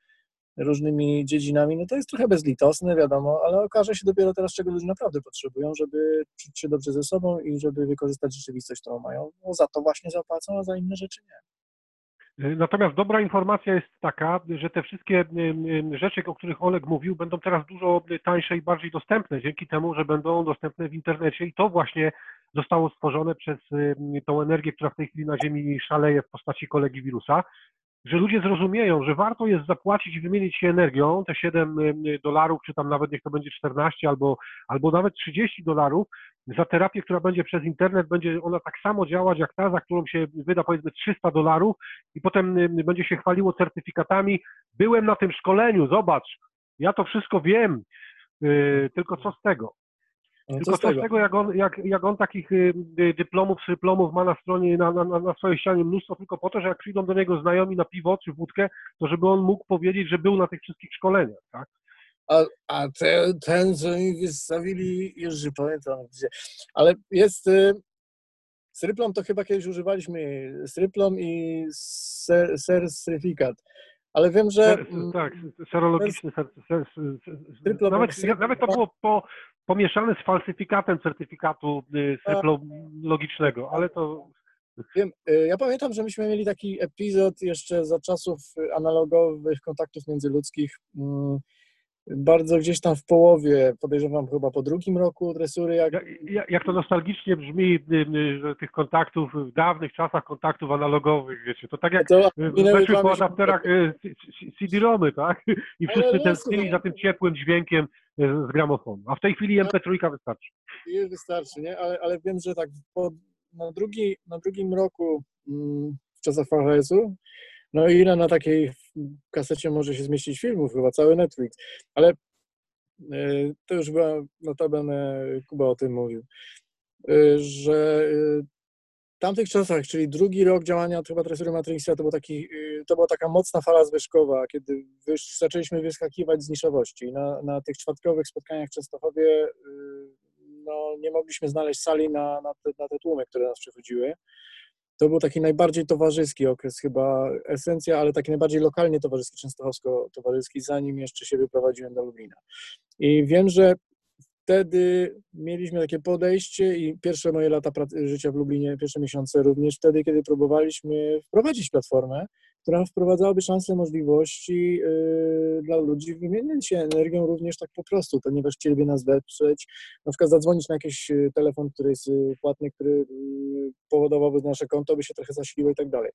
Speaker 1: różnymi dziedzinami. No to jest trochę bezlitosne, wiadomo, ale okaże się dopiero teraz, czego ludzie naprawdę potrzebują, żeby czuć się dobrze ze sobą i żeby wykorzystać rzeczywistość, którą mają. No za to właśnie zapłacą, a za inne rzeczy nie.
Speaker 2: Natomiast dobra informacja jest taka, że te wszystkie rzeczy, o których Oleg mówił, będą teraz dużo tańsze i bardziej dostępne, dzięki temu, że będą dostępne w internecie i to właśnie zostało stworzone przez tą energię, która w tej chwili na Ziemi szaleje w postaci kolegi wirusa, że ludzie zrozumieją, że warto jest zapłacić i wymienić się energią, te 7 dolarów, czy tam nawet niech to będzie 14 albo, albo nawet 30 dolarów, za terapię, która będzie przez internet, będzie ona tak samo działać jak ta, za którą się wyda powiedzmy 300 dolarów i potem będzie się chwaliło certyfikatami. Byłem na tym szkoleniu, zobacz, ja to wszystko wiem, tylko co z tego? No Tylko co z tego, jak on, jak, jak on takich y, y, dyplomów, dyplomów ma na stronie, na, na, na swojej ścianie mnóstwo, tylko po to, że jak przyjdą do niego znajomi na piwo czy wódkę, to żeby on mógł powiedzieć, że był na tych wszystkich szkoleniach, tak?
Speaker 1: A, a ten, ten, co mi wystawili, już nie pamiętam gdzie, ale jest y, Sryplom to chyba kiedyś używaliśmy Sryplom i ser, certyfikat. Ale wiem, że.
Speaker 2: Mm, tak, serologiczny ser, ser, nawet, nawet to było po, pomieszane z falsyfikatem certyfikatu y, serologicznego, ale to.
Speaker 1: Wiem, y, ja pamiętam, że myśmy mieli taki epizod jeszcze za czasów analogowych kontaktów międzyludzkich. Bardzo gdzieś tam w połowie, podejrzewam chyba po drugim roku dresury. Jak,
Speaker 2: jak, jak to nostalgicznie brzmi, y, y, że tych kontaktów, w dawnych czasach kontaktów analogowych, wiecie, to tak jak to weszły po adapterach y, CD-ROMy, tak? I wszyscy tęsknili za tym ciepłym dźwiękiem z gramofonu. A w tej chwili MP3 wystarczy.
Speaker 1: Już wystarczy, nie? Ale, ale wiem, że tak po, na, drugi, na drugim roku mm, w czasach VHS-u no ile na takiej kasecie może się zmieścić filmów? Chyba cały Netflix. Ale e, to już była notabene, Kuba o tym mówił, e, że e, w tamtych czasach, czyli drugi rok działania chyba tresury Matrixa, to, był taki, to była taka mocna fala zwyżkowa, kiedy zaczęliśmy wyskakiwać z niszowości. Na, na tych czwartkowych spotkaniach w Częstochowie no, nie mogliśmy znaleźć sali na, na, te, na te tłumy, które nas przychodziły to był taki najbardziej towarzyski okres, chyba esencja, ale taki najbardziej lokalnie towarzyski, częstochowsko-towarzyski, zanim jeszcze się wyprowadziłem do Lublina. I wiem, że wtedy mieliśmy takie podejście i pierwsze moje lata życia w Lublinie, pierwsze miesiące również wtedy, kiedy próbowaliśmy wprowadzić platformę, która wprowadzałaby szanse, możliwości yy, dla ludzi wymieniać się energią również tak po prostu, ponieważ chcieliby nas wesprzeć, na przykład zadzwonić na jakiś yy, telefon, który jest yy, płatny, który powodowałby, nasze konto by się trochę zasiliło i tak dalej.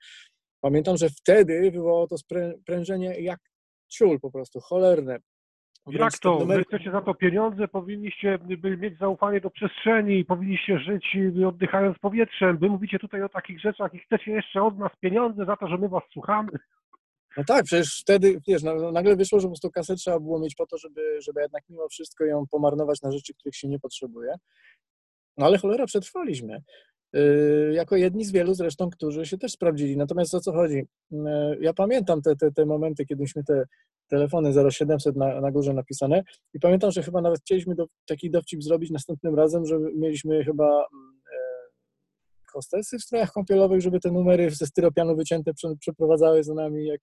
Speaker 1: Pamiętam, że wtedy wywołało to sprężenie jak ciul po prostu, cholerne.
Speaker 2: Jak to? Numer... Wy chcecie za to pieniądze, powinniście mieć zaufanie do przestrzeni, powinniście żyć oddychając powietrzem. Wy mówicie tutaj o takich rzeczach i chcecie jeszcze od nas pieniądze za to, że my was słuchamy.
Speaker 1: No tak, przecież wtedy, wiesz, nagle wyszło, że po prostu kasę trzeba było mieć po to, żeby, żeby jednak mimo wszystko ją pomarnować na rzeczy, których się nie potrzebuje. No ale cholera, przetrwaliśmy. Yy, jako jedni z wielu zresztą, którzy się też sprawdzili. Natomiast o co chodzi? Yy, ja pamiętam te, te, te momenty, kiedyśmy te telefony 0700 na, na górze napisane i pamiętam, że chyba nawet chcieliśmy do, taki dowcip zrobić następnym razem, że mieliśmy chyba mm, e, hostesy w strojach kąpielowych, żeby te numery ze styropianu wycięte przeprowadzały za nami. Jak...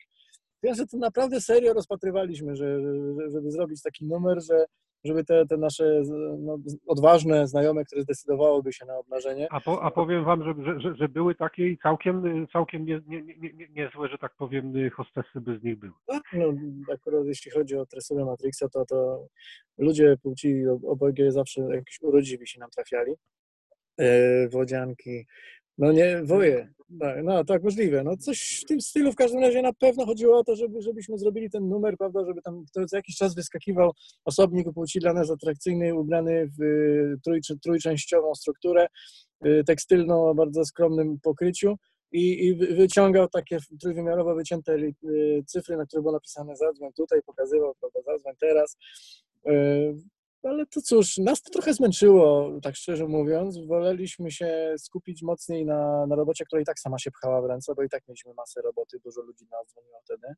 Speaker 1: Ja, że to naprawdę serio rozpatrywaliśmy, że, żeby zrobić taki numer, że żeby te, te nasze no, odważne znajome, które zdecydowałyby się na obnażenie.
Speaker 2: A, po, a powiem wam, że, że, że, były takie i całkiem, całkiem niezłe, nie, nie, nie, nie że tak powiem, hostesy by z nich były.
Speaker 1: Tak, no, akurat jeśli chodzi o tresurę Matrixa, to, to ludzie płci obojgie zawsze jakieś urodziwi się nam trafiali. Yy, wodzianki, no nie, woje. Tak, no tak, możliwe. No coś w tym stylu w każdym razie na pewno chodziło o to, żeby, żebyśmy zrobili ten numer, prawda, żeby tam co jakiś czas wyskakiwał osobnik płci dla nas atrakcyjny, ubrany w y, trój, trójczęściową strukturę, y, tekstylną o bardzo skromnym pokryciu i, i wyciągał takie trójwymiarowo wycięte y, cyfry, na które było napisane zadzwoń tutaj, pokazywał, prawda, zadzwoń teraz. Ale to cóż, nas to trochę zmęczyło, tak szczerze mówiąc. Woleliśmy się skupić mocniej na, na robocie, która i tak sama się pchała w ręce, bo i tak mieliśmy masę roboty, dużo ludzi nas dzwoniło wtedy.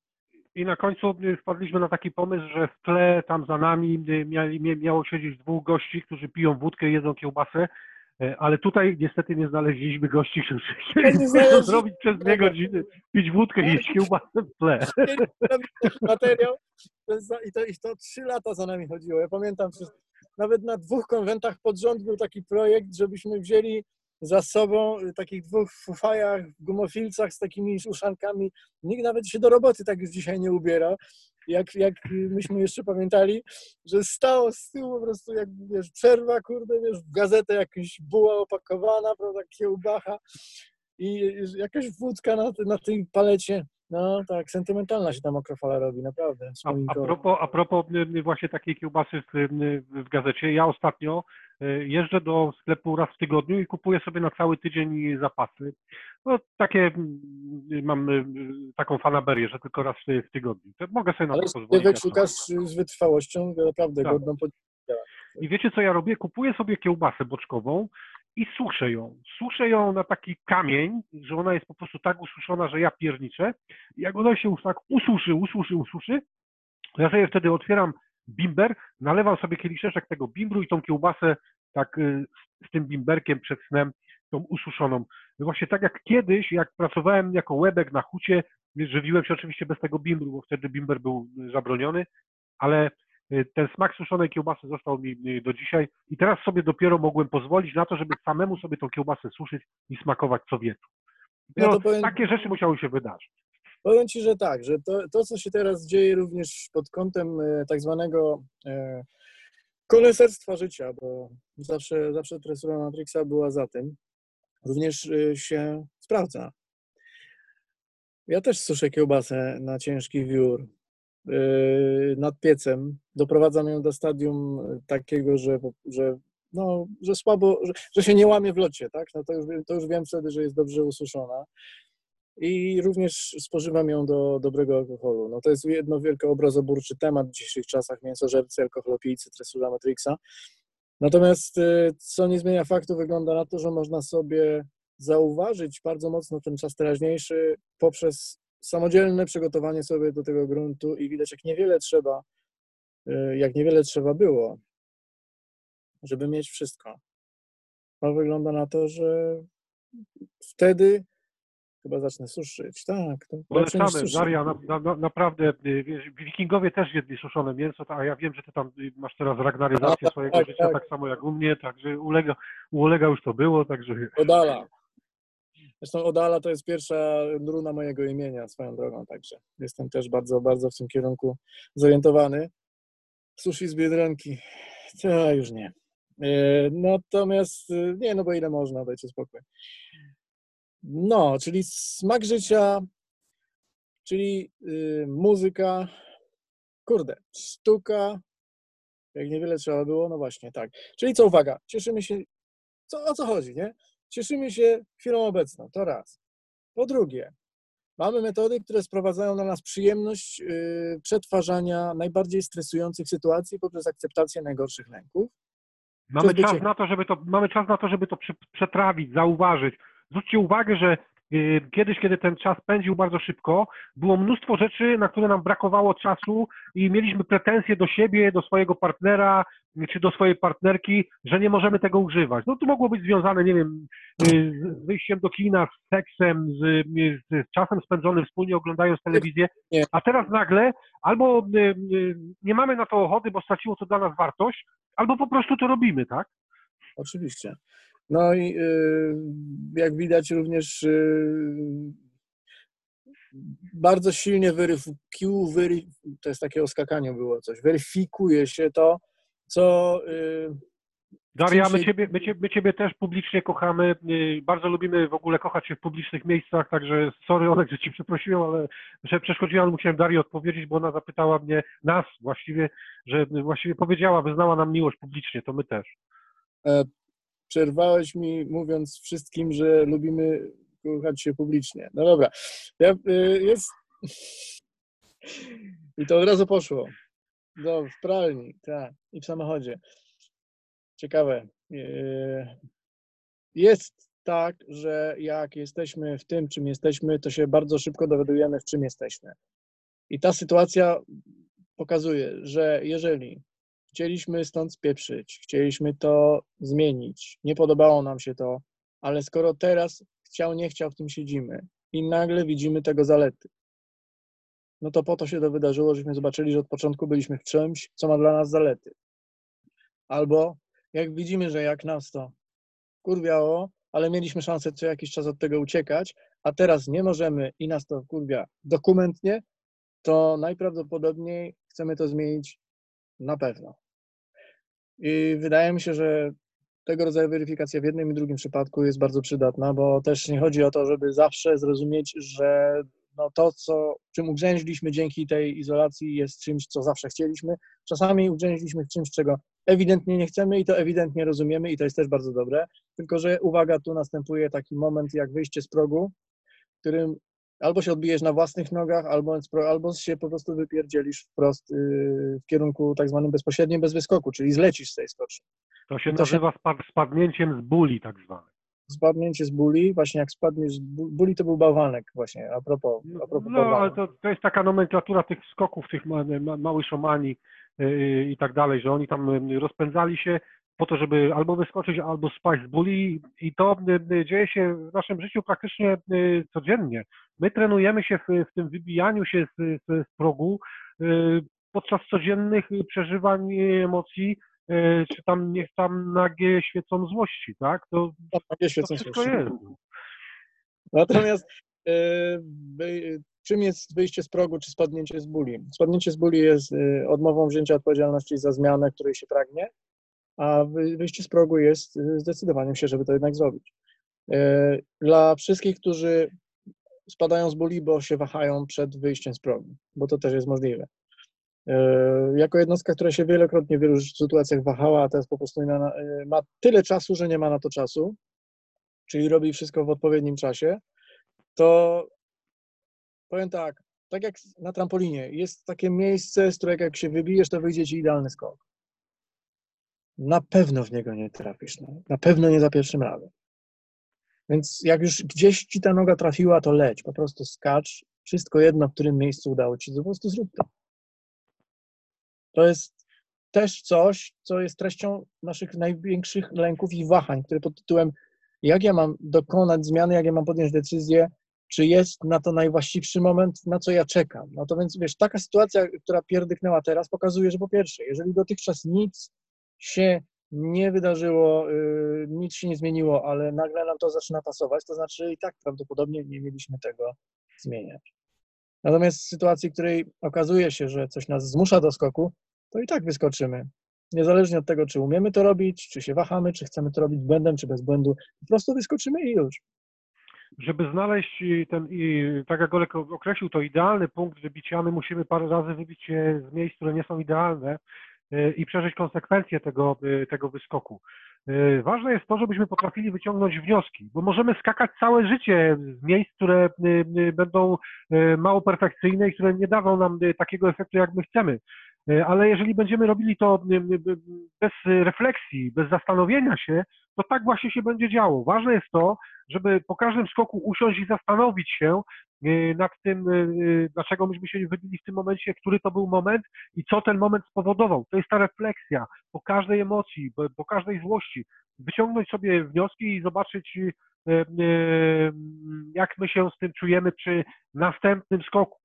Speaker 2: I na końcu y, wpadliśmy na taki pomysł, że w tle tam za nami y, miało siedzieć dwóch gości, którzy piją wódkę, jedzą kiełbasę, ale tutaj niestety nie znaleźliśmy gości, którzy chcieli zrobić przez dwie godziny, pić wódkę i jeść kiełbasę w tle.
Speaker 1: Materiał i to, i to trzy lata za nami chodziło. Ja pamiętam, nawet na dwóch konwentach pod rząd był taki projekt, żebyśmy wzięli za sobą takich dwóch fufajach, gumofilcach z takimi uszankami. Nikt nawet się do roboty tak już dzisiaj nie ubiera. Jak, jak myśmy jeszcze pamiętali, że stało z tyłu po prostu jak, wiesz, przerwa, kurde, wiesz, w gazetę jakaś buła opakowana, prawda, kiełbacha i jakaś wódka na, na tej palecie. No tak, sentymentalna się ta mokrofala robi, naprawdę.
Speaker 2: A, a, propos, a propos y, właśnie takiej kiełbasy w, w gazecie, ja ostatnio y, jeżdżę do sklepu raz w tygodniu i kupuję sobie na cały tydzień zapasy. No takie, mam y, taką fanaberię, że tylko raz w tygodniu. To mogę sobie na
Speaker 1: Ale
Speaker 2: to pozwolić.
Speaker 1: Ale szukasz z wytrwałością naprawdę tak. godną
Speaker 2: I wiecie co ja robię? Kupuję sobie kiełbasę boczkową i suszę ją. Suszę ją na taki kamień, że ona jest po prostu tak ususzona, że ja pierniczę. I jak ona się już tak ususzy, ususzy, ususzy, ja sobie wtedy otwieram bimber, nalewam sobie kieliszeczek tego bimbru i tą kiełbasę tak y, z tym bimberkiem przed snem, tą ususzoną. Właśnie tak jak kiedyś, jak pracowałem jako łebek na hucie, żywiłem się oczywiście bez tego bimbru, bo wtedy bimber był zabroniony, ale Y, ten smak suszonej kiełbasy został mi y, do dzisiaj i teraz sobie dopiero mogłem pozwolić na to, żeby samemu sobie tą kiełbasę suszyć i smakować co wieczór. No, no powiem, takie rzeczy musiały się wydarzyć.
Speaker 1: Powiem Ci, że tak, że to, to co się teraz dzieje również pod kątem e, tak zwanego e, koneserstwa życia, bo zawsze, zawsze tresura Matrixa była za tym, również e, się sprawdza. Ja też suszę kiełbasę na ciężki wiór, nad piecem. Doprowadzam ją do stadium takiego, że, że, no, że słabo, że, że się nie łamie w locie, tak? No to, już, to już wiem wtedy, że jest dobrze ususzona. I również spożywam ją do dobrego alkoholu. No to jest jedno wielko obrazoburczy temat w dzisiejszych czasach, mięsożercy, alkoholopijcy, tresura Matrixa. Natomiast yy, co nie zmienia faktu, wygląda na to, że można sobie zauważyć bardzo mocno ten czas teraźniejszy poprzez samodzielne przygotowanie sobie do tego gruntu i widać, jak niewiele trzeba, y, jak niewiele trzeba było, żeby mieć wszystko. To wygląda na to, że wtedy chyba zacznę suszyć. Tak, to
Speaker 2: Polecamy, Daria, na, na, naprawdę, y, wiesz, wikingowie też jedli suszone mięso, a ja wiem, że ty tam y, masz teraz ragnaryzację swojego tak, życia, tak. tak. samo jak u mnie, także ulega, u Olega już to było, także...
Speaker 1: Odala. Zresztą Odala to jest pierwsza runa mojego imienia swoją drogą, także jestem też bardzo, bardzo w tym kierunku zorientowany. Sushi z Biedronki, to już nie. E, natomiast, nie, no bo ile można, dajcie spokój. No, czyli smak życia, czyli y, muzyka, kurde, sztuka, jak niewiele trzeba było, no właśnie, tak. Czyli co, uwaga, cieszymy się, co, o co chodzi, nie? Cieszymy się chwilą obecną, to raz. Po drugie, mamy metody, które sprowadzają na nas przyjemność yy, przetwarzania najbardziej stresujących sytuacji poprzez akceptację najgorszych lęków.
Speaker 2: Mamy czas, na to, żeby to, mamy czas na to, żeby to przetrawić, zauważyć. Zwróćcie uwagę, że Y, kiedyś, kiedy ten czas pędził bardzo szybko, było mnóstwo rzeczy, na które nam brakowało czasu i mieliśmy pretensje do siebie, do swojego partnera czy do swojej partnerki, że nie możemy tego używać. No to mogło być związane, nie wiem, y, z wyjściem do kina, z seksem, z, z czasem spędzonym wspólnie oglądając telewizję, a teraz nagle albo y, nie mamy na to ochoty, bo straciło to dla nas wartość, albo po prostu to robimy, tak?
Speaker 1: Oczywiście. No i y, jak widać również y, bardzo silnie weryfikuje, to jest takie oskakanie było coś, weryfikuje się to, co... Y,
Speaker 2: Daria, my ciebie, my, ciebie, my Ciebie też publicznie kochamy, bardzo lubimy w ogóle kochać się w publicznych miejscach, także sorry Olek, że Ci przeprosiłem, ale że przeszkodziłam, musiałem Darii odpowiedzieć, bo ona zapytała mnie, nas właściwie, że właściwie powiedziała, wyznała nam miłość publicznie, to my też.
Speaker 1: Przerwałeś mi mówiąc wszystkim, że lubimy kochać się publicznie. No dobra. Ja, y, jest... I to od razu poszło. No, w pralni, tak. I w samochodzie. Ciekawe. Yy, jest tak, że jak jesteśmy w tym, czym jesteśmy, to się bardzo szybko dowiadujemy, w czym jesteśmy. I ta sytuacja pokazuje, że jeżeli chcieliśmy stąd spieprzyć, chcieliśmy to zmienić, nie podobało nam się to, ale skoro teraz chciał, nie chciał, w tym siedzimy i nagle widzimy tego zalety, no to po to się to wydarzyło, żeśmy zobaczyli, że od początku byliśmy w czymś, co ma dla nas zalety. Albo jak widzimy, że jak nas to kurwiało, ale mieliśmy szansę co jakiś czas od tego uciekać, a teraz nie możemy i nas to kurwia dokumentnie, to najprawdopodobniej chcemy to zmienić na pewno. I wydaje mi się, że tego rodzaju weryfikacja w jednym i drugim przypadku jest bardzo przydatna, bo też nie chodzi o to, żeby zawsze zrozumieć, że no to, co, czym ugrzęźliśmy dzięki tej izolacji, jest czymś, co zawsze chcieliśmy. Czasami ugrzęźliśmy w czymś, czego ewidentnie nie chcemy i to ewidentnie rozumiemy i to jest też bardzo dobre. Tylko, że uwaga, tu następuje taki moment jak wyjście z progu, w którym albo się odbijesz na własnych nogach, albo, albo się po prostu wypierdzielisz wprost yy, w kierunku tak zwanym bezpośrednim bez wyskoku, czyli zlecisz z tej skoczni.
Speaker 2: To się to nazywa się... spadnięciem z buli tak zwane
Speaker 1: spadnięcie z buli, właśnie jak spadniesz z buli, to był bałwanek właśnie, a propos, a propos
Speaker 2: No, ale to, to jest taka nomenklatura tych skoków, tych ma, ma, małych szomani yy, i tak dalej, że oni tam y, rozpędzali się po to, żeby albo wyskoczyć, albo spaść z buli i to yy, dzieje się w naszym życiu praktycznie yy, codziennie. My trenujemy się w, w tym wybijaniu się z, z, z progu y, podczas codziennych przeżywań emocji, czy tam niech tam nagie świecą złości, tak? To,
Speaker 1: tak, nagie świecą złości. Jest. Natomiast e, czym jest wyjście z progu, czy spadnięcie z buli? Spadnięcie z buli jest odmową wzięcia odpowiedzialności za zmianę, której się pragnie, a wyjście z progu jest zdecydowaniem się, żeby to jednak zrobić. Dla wszystkich, którzy spadają z buli, bo się wahają przed wyjściem z progu, bo to też jest możliwe. E, jako jednostka, która się wielokrotnie w wielu sytuacjach wahała, a teraz po prostu e, ma tyle czasu, że nie ma na to czasu, czyli robi wszystko w odpowiednim czasie, to powiem tak, tak jak na trampolinie, jest takie miejsce, z którego jak się wybijesz, to wyjdzie ci idealny skok. Na pewno w niego nie trafisz, no. na pewno nie za pierwszym razem. Więc jak już gdzieś ci ta noga trafiła, to leć, po prostu skacz, wszystko jedno, w którym miejscu udało ci, po prostu zrób to. To jest też coś, co jest treścią naszych największych lęków i wahań, które pod tytułem jak ja mam dokonać zmiany, jak ja mam podjąć decyzję, czy jest na to najwłaściwszy moment, na co ja czekam. No to więc wiesz, taka sytuacja, która pierdyknęła teraz, pokazuje, że po pierwsze, jeżeli dotychczas nic się nie wydarzyło, yy, nic się nie zmieniło, ale nagle nam to zaczyna pasować, to znaczy i tak prawdopodobnie nie mieliśmy tego zmieniać. Natomiast w sytuacji, w której okazuje się, że coś nas zmusza do skoku, to i tak wyskoczymy. Niezależnie od tego, czy umiemy to robić, czy się wahamy, czy chcemy to robić błędem, czy bez błędu, po prostu wyskoczymy i już.
Speaker 2: Żeby znaleźć ten, i, tak jak Olek określił, to idealny punkt wybicia, my musimy parę razy wybić się z miejsc, które nie są idealne i przeżyć konsekwencje tego, e, tego wyskoku. E, ważne jest to, żebyśmy potrafili wyciągnąć wnioski, bo możemy skakać całe życie z miejsc, które będą mało perfekcyjne i które nie dadzą nam takiego efektu, jak my chcemy. Ale jeżeli będziemy robili to bez refleksji, bez zastanowienia się, to tak właśnie się będzie działo. Ważne jest to, żeby po każdym skoku usiąść i zastanowić się e, nad tym, e, dlaczego myśmy się wybili w tym momencie, który to był moment i co ten moment spowodował. To jest ta refleksja po każdej emocji, po każdej złości. Wyciągnąć sobie wnioski i zobaczyć, jak my się z tym czujemy przy następnym skoku.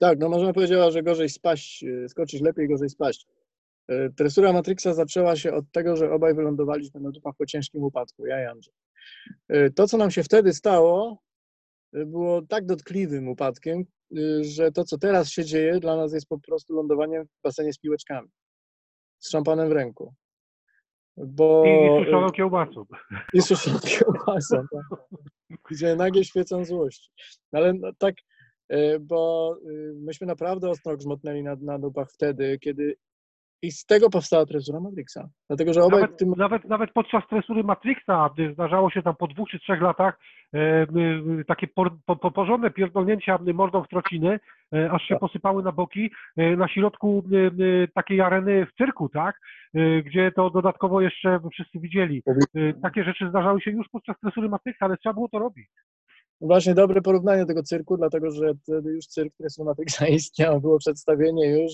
Speaker 1: Tak, no można powiedziała, że gorzej spaść, skoczyć lepiej, gorzej spaść. E, tresura Matrixa zaczęła się od tego, że obaj wylądowaliśmy na dupach po ciężkim upadku, ja i Andrzej. E, to, co nam się wtedy stało, było tak dotkliwym upadkiem, że to, co teraz się dzieje, dla nas jest po prostu lądowaniem w basenie z piłeczkami, z szampanem w ręku.
Speaker 2: Bo, I, suszoną kiełbasą.
Speaker 1: I suszoną kiełbasą, tak. Gdzie nagie świecą złości. Ale no, tak, E, bo y, myśmy naprawdę ostro grzmotnęli na, na dupach wtedy, kiedy I z tego powstała tresura Matrixa. Dlatego, że obaj
Speaker 2: Nawet,
Speaker 1: tym...
Speaker 2: nawet, nawet podczas tresury Matrixa gdy zdarzało się tam po dwóch czy trzech latach e, e, takie por, po, po, porządne pierdolnięcia mordą w trociny, e, aż się
Speaker 1: Tak.
Speaker 2: posypały na boki e, na środku e, takiej areny w cyrku, tak? E, gdzie to dodatkowo jeszcze wszyscy widzieli. Takie rzeczy zdarzały się już podczas tresury Matrixa, ale trzeba było to robić.
Speaker 1: Właśnie dobre porównanie tego cyrku, dlatego że wtedy już cyrk Tresura Matrixa istniał, było przedstawienie już,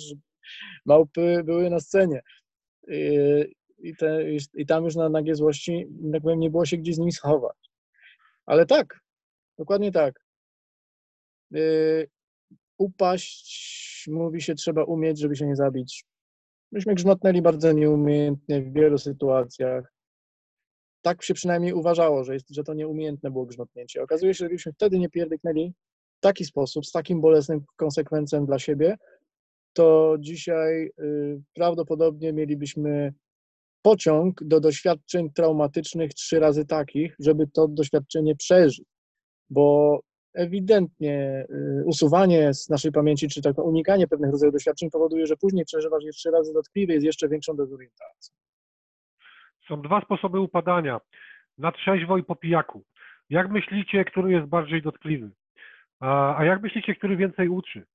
Speaker 1: małpy były na scenie. I, i, te, i tam już na nagie złości, tak powiem, nie było się gdzie z nimi schować. Ale tak, dokładnie tak. Yy, upaść, mówi się, trzeba umieć, żeby się nie zabić. Myśmy grzmotnęli bardzo nieumiejętnie w wielu sytuacjach. Tak się przynajmniej uważało, że, jest, że to nieumiejętne było grzmotnięcie. Okazuje się, że gdybyśmy wtedy nie pierdyknęli w taki sposób, z takim bolesnym konsekwencją dla siebie, to dzisiaj y, prawdopodobnie mielibyśmy pociąg do doświadczeń traumatycznych trzy razy takich, żeby to doświadczenie przeżyć. Bo ewidentnie y, usuwanie z naszej pamięci, czy tak unikanie pewnych rodzajów doświadczeń powoduje, że później przeżywasz je trzy razy dotkliwie z jeszcze większą dezorientacją.
Speaker 2: Są dwa sposoby upadania. Na trzeźwo i po pijaku. Jak myślicie, który jest bardziej dotkliwy? A jak myślicie, który więcej uczy?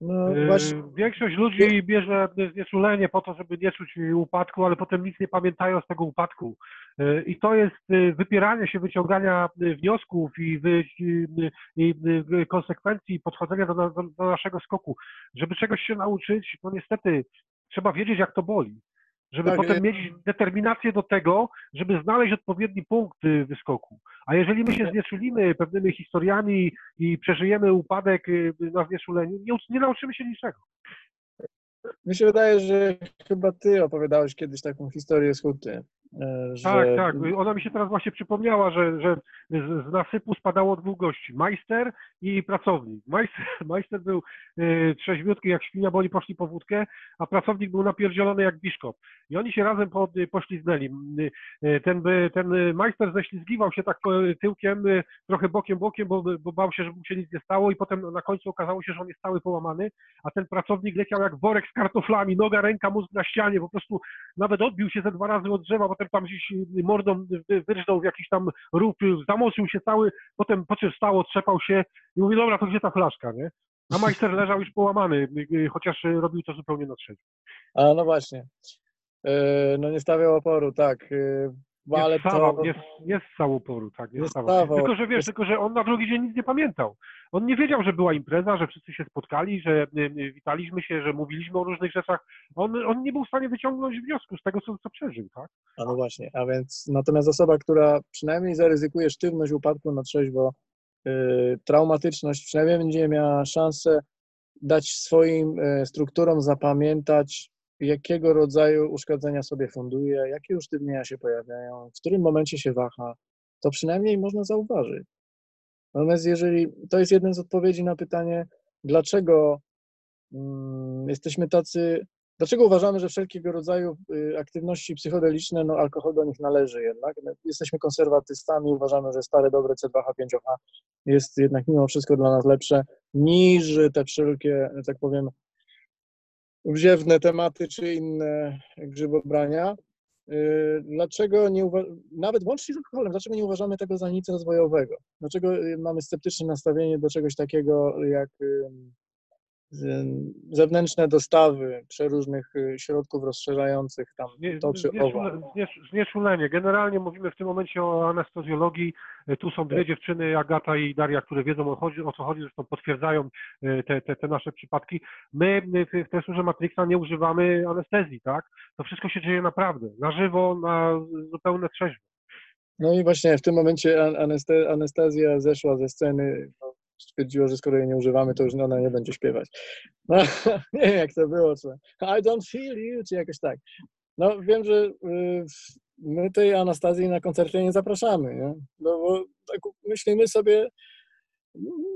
Speaker 1: No
Speaker 2: Yy,
Speaker 1: właśnie,
Speaker 2: Większość ludzi bierze znieczulenie po to, żeby nie czuć upadku, ale potem nic nie pamiętają z tego upadku. Yy, I to jest yy, wypieranie się, wyciągania wniosków i, wy, i, konsekwencji podchodzenia do, do, do naszego skoku. Żeby czegoś się nauczyć, no niestety trzeba wiedzieć, jak to boli. Żeby
Speaker 1: Tak,
Speaker 2: potem
Speaker 1: yy.
Speaker 2: mieć determinację do tego, żeby znaleźć odpowiedni punkt yy, wyskoku. A jeżeli my się znieczulimy pewnymi historiami i przeżyjemy upadek yy, na znieczuleniu, nie, nie nauczymy się niczego.
Speaker 1: mi się wydaje, że chyba ty opowiadałeś kiedyś taką historię z huty. E, Że...
Speaker 2: Tak, tak. Ona mi się teraz właśnie przypomniała, że, że z, nasypu spadało dwóch gości. Majster i pracownik. Majster, majster był y, trzeźwiutki jak świnia, bo oni poszli po wódkę, a pracownik był napierdzielony jak biszkop. I oni się razem po, pośliznęli. Y, y, ten, ten majster ześlizgiwał się tak tyłkiem, trochę bokiem, bokiem, bo, bo bał się, że mu się nic nie stało i potem na końcu okazało się, że on jest cały połamany, a ten pracownik leciał jak worek z kartoflami, noga, ręka, mózg na ścianie, po prostu nawet odbił się ze dwa razy od drzewa, potem tam gdzieś mordą wy- wyrżnął w jakiś tam rów, y, zamoczył się cały, potem po czym wstał, otrzepał się i mówi, dobra, to gdzie ta flaszka, nie? A majster leżał już połamany, y, y, chociaż y, robił to zupełnie na trzeźwo.
Speaker 1: A no właśnie. E, No nie stawiał oporu, tak. E,
Speaker 2: Nie
Speaker 1: Ale
Speaker 2: stawał,
Speaker 1: to...
Speaker 2: ssał oporu, tak, nie
Speaker 1: Nie
Speaker 2: stawał.
Speaker 1: stawał.
Speaker 2: Tylko, że wiesz,
Speaker 1: Jest-
Speaker 2: tylko, że on na drugi dzień nic nie pamiętał. On nie wiedział, że była impreza, że wszyscy się spotkali, że y, y, witaliśmy się, że mówiliśmy o różnych rzeczach. On, on nie był w stanie wyciągnąć wniosku z tego, co, co przeżył, tak?
Speaker 1: A no właśnie, a więc natomiast osoba, która przynajmniej zaryzykuje sztywność upadku na trzeźwo, yy, traumatyczność, przynajmniej będzie miała szansę dać swoim yy, strukturom zapamiętać, jakiego rodzaju uszkodzenia sobie funduje, jakie usztywnienia się pojawiają, w którym momencie się waha, to przynajmniej można zauważyć. Natomiast jeżeli to jest jedna z odpowiedzi na pytanie, dlaczego mm, jesteśmy tacy Dlaczego uważamy, że wszelkiego rodzaju y, aktywności psychodeliczne, no alkohol do nich należy jednak? No, Jesteśmy konserwatystami, uważamy, że stare, dobre C2H5OH jest jednak mimo wszystko dla nas lepsze niż te wszelkie, tak powiem, wziewne tematy czy inne grzybobrania. Y, Dlaczego nie nawet łącznie z alkoholem, dlaczego nie uważamy tego za nic rozwojowego? Dlaczego y, mamy sceptyczne nastawienie do czegoś takiego jak zewnętrzne dostawy przeróżnych y, środków rozszerzających tam to czy owo.
Speaker 2: znieczule- zniecz- Znieczulenie. Generalnie mówimy w tym momencie o anestezjologii. E, Tu są dwie
Speaker 1: Tak.
Speaker 2: dziewczyny, Agata i Daria, które wiedzą o, chodzi, o co chodzi, zresztą potwierdzają e, te, te, te nasze przypadki. My w, tesurze Matrixa nie używamy anestezji, tak? To wszystko się dzieje naprawdę, na żywo, na zupełne trzeźwo.
Speaker 1: No i właśnie w tym momencie an- aneste, anestezja zeszła ze sceny, no, stwierdziła, że skoro jej nie używamy, to już ona nie będzie śpiewać. No, nie wiem jak to było, czy I don't feel you, czy jakoś tak. No wiem, że y, my tej Anastazji na koncerty nie zapraszamy, nie? No bo tak myślimy sobie,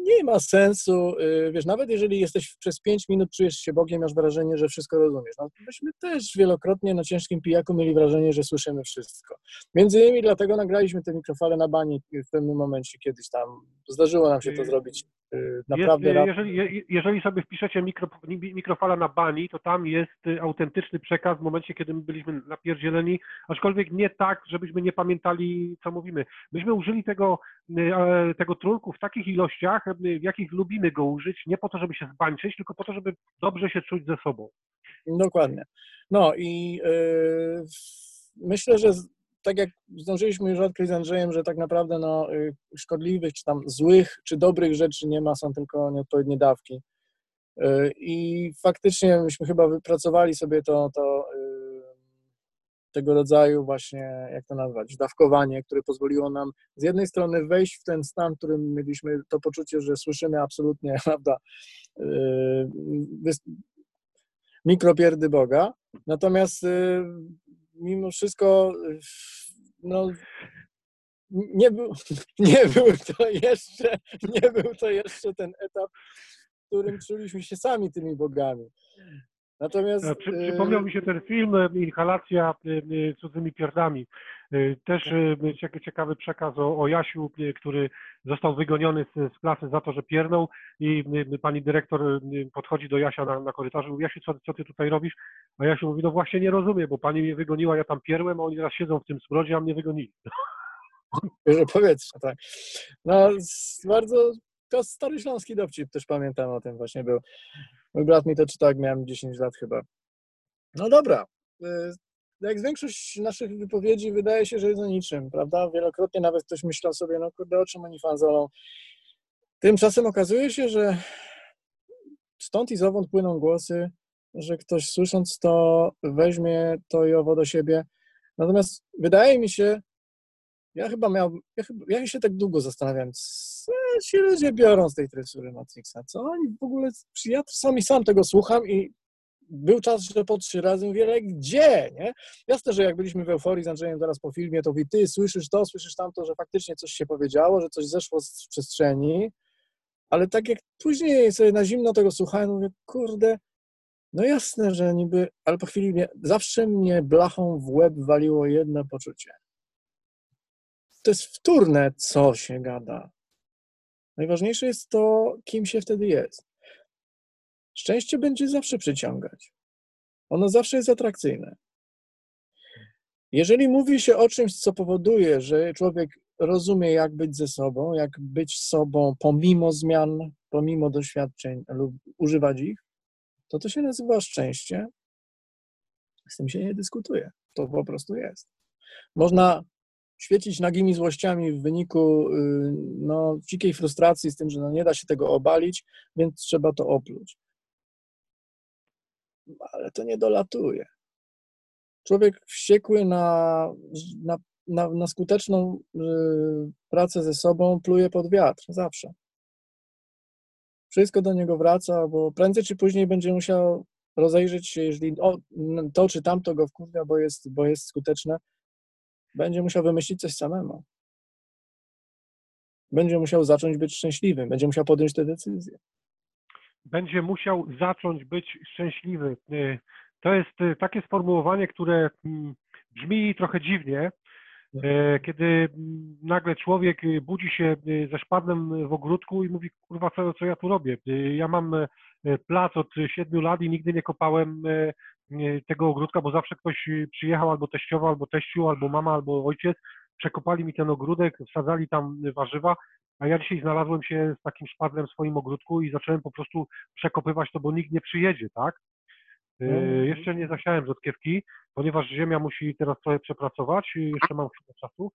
Speaker 1: nie ma sensu, y, wiesz, nawet jeżeli jesteś przez 5 minut czujesz się Bogiem, masz wrażenie, że wszystko rozumiesz. No, myśmy też wielokrotnie na ciężkim pijaku mieli wrażenie, że słyszymy wszystko. Między innymi dlatego nagraliśmy te mikrofale na bani w pewnym momencie kiedyś tam. Zdarzyło nam się to zrobić y, naprawdę.
Speaker 2: Jest, jeżeli, jeżeli sobie wpiszecie mikro, mikrofala na bani, to tam jest y, autentyczny przekaz w momencie, kiedy my byliśmy napierdzieleni, aczkolwiek nie tak, żebyśmy nie pamiętali, co mówimy. Myśmy użyli tego, tego trunku w takich ilościach, w jakich lubimy go użyć, nie po to, żeby się zbańczyć, tylko po to, żeby dobrze się czuć ze sobą.
Speaker 1: Dokładnie. No i yy, myślę, że tak jak zdążyliśmy już odkryć z Andrzejem, że tak naprawdę no, yy, szkodliwych, czy tam złych, czy dobrych rzeczy nie ma, są tylko nieodpowiednie dawki. Yy, I faktycznie myśmy chyba wypracowali sobie to, to tego rodzaju właśnie, jak to nazwać, dawkowanie, które pozwoliło nam z jednej strony wejść w ten stan, w którym mieliśmy to poczucie, że słyszymy absolutnie, prawda, mikropierdy Boga, natomiast mimo wszystko no, nie był, nie był to jeszcze, nie był to jeszcze ten etap, w którym czuliśmy się sami tymi bogami.
Speaker 2: Natomiast... E, przy, przypomniał mi się ten film e, Inhalacja e, cudzymi pierdami. Też ciekawy przekaz o, o Jasiu, który został wygoniony z, z, klasy za to, że piernął i pani dyrektor podchodzi do Jasia na, na korytarzu mówi, Jasiu, co, co ty tutaj robisz? A Jasiu mówi, no właśnie nie rozumiem, bo pani mnie wygoniła, ja tam pierłem, a oni teraz siedzą w tym smrodzie, a mnie wygonili.
Speaker 1: Powietrze, tak. No, bardzo to stary śląski dowcip, też pamiętam o tym właśnie był. Mój brat mi to czytał, jak miałem 10 lat chyba. No dobra. Y, jak większość naszych wypowiedzi wydaje się, że jest o niczym, prawda? Wielokrotnie nawet ktoś myślał sobie, no kurde, o czym oni fanzolą. Tymczasem okazuje się, że stąd i zowąd płyną głosy, że ktoś słysząc to weźmie to i owo do siebie. Natomiast wydaje mi się, ja chyba miał, ja, chyba, ja się tak długo zastanawiam, co ci ludzie biorą z tej tresury Matrixa, co oni w ogóle, ja sami sam tego słucham i był czas, że po trzy razy mówię, ale gdzie, nie? Jasne, że jak byliśmy w euforii z Andrzejem zaraz po filmie, to mówi, ty słyszysz to, słyszysz tamto, że faktycznie coś się powiedziało, że coś zeszło z przestrzeni, ale tak jak później sobie na zimno tego słuchałem, mówię, kurde, no jasne, że niby, ale po chwili mnie, zawsze mnie blachą w łeb waliło jedno poczucie to jest wtórne, co się gada. Najważniejsze jest to, kim się wtedy jest. Szczęście będzie zawsze przyciągać. Ono zawsze jest atrakcyjne. Jeżeli mówi się o czymś, co powoduje, że człowiek rozumie, jak być ze sobą, jak być sobą pomimo zmian, pomimo doświadczeń lub używać ich, to to się nazywa szczęście. Z tym się nie dyskutuje. To po prostu jest. Można świecić nagimi złościami w wyniku y, no, dzikiej frustracji z tym, że no, nie da się tego obalić, więc trzeba to opluć. Ale to nie dolatuje. Człowiek wściekły na, na, na, na skuteczną y, pracę ze sobą pluje pod wiatr, zawsze. Wszystko do niego wraca, bo prędzej czy później będzie musiał rozejrzeć się, jeżeli o, to czy tamto go wkurwia, bo jest, bo jest skuteczne, będzie musiał wymyślić coś samemu. Będzie musiał zacząć być szczęśliwym, będzie musiał podjąć te decyzje.
Speaker 2: Będzie musiał zacząć być szczęśliwy. Y, to jest y, takie sformułowanie, które mm, brzmi trochę dziwnie, y, kiedy mm, nagle człowiek budzi się ze szpadlem w ogródku i mówi, kurwa, co, co ja tu robię? Ja mam plac od siedmiu lat i nigdy nie kopałem tego ogródka, bo zawsze ktoś przyjechał albo teściowa, albo teściu, albo mama, albo ojciec, przekopali mi ten ogródek, wsadzali tam warzywa, a ja dzisiaj znalazłem się z takim szpadlem w swoim ogródku i zacząłem po prostu przekopywać to, bo nikt nie przyjedzie, tak? Mm. Jeszcze nie zasiałem rzodkiewki, ponieważ ziemia musi teraz trochę przepracować, jeszcze mam chwilę czasu,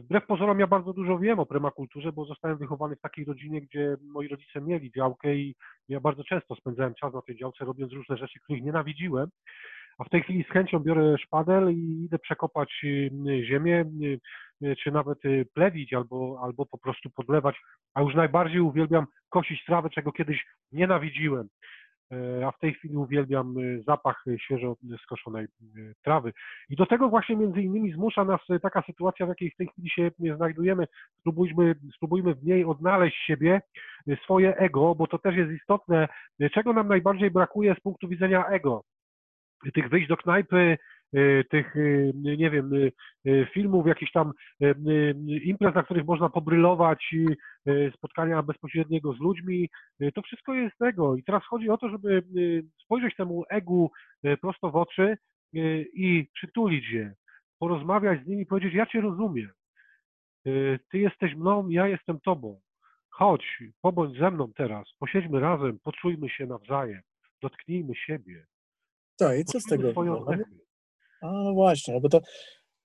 Speaker 2: Wbrew pozorom ja bardzo dużo wiem o prymakulturze, bo zostałem wychowany w takiej rodzinie, gdzie moi rodzice mieli działkę i ja bardzo często spędzałem czas na tej działce, robiąc różne rzeczy, których nienawidziłem. A w tej chwili z chęcią biorę szpadel i idę przekopać y, ziemię, y, czy nawet y, plewić, albo, albo po prostu podlewać. A już najbardziej uwielbiam kosić trawę, czego kiedyś nienawidziłem. A w tej chwili uwielbiam zapach świeżo skoszonej trawy. I do tego właśnie między innymi zmusza nas taka sytuacja, w jakiej w tej chwili się znajdujemy. Spróbujmy, spróbujmy w niej odnaleźć siebie, swoje ego, bo to też jest istotne. Czego nam najbardziej brakuje z punktu widzenia ego? Tych wyjść do knajpy, tych, y, nie wiem, y, filmów, jakichś tam imprez, na których można pobrylować, spotkania bezpośredniego z ludźmi, to wszystko jest tego. I teraz chodzi o to, żeby spojrzeć temu egu prosto w oczy i przytulić je, porozmawiać z nimi, powiedzieć, ja Cię rozumiem. Ty jesteś mną, ja jestem Tobą. Chodź, pobądź ze mną teraz, posiedźmy razem, poczujmy się nawzajem, dotknijmy siebie.
Speaker 1: Tak, i co z tego? A no właśnie, bo to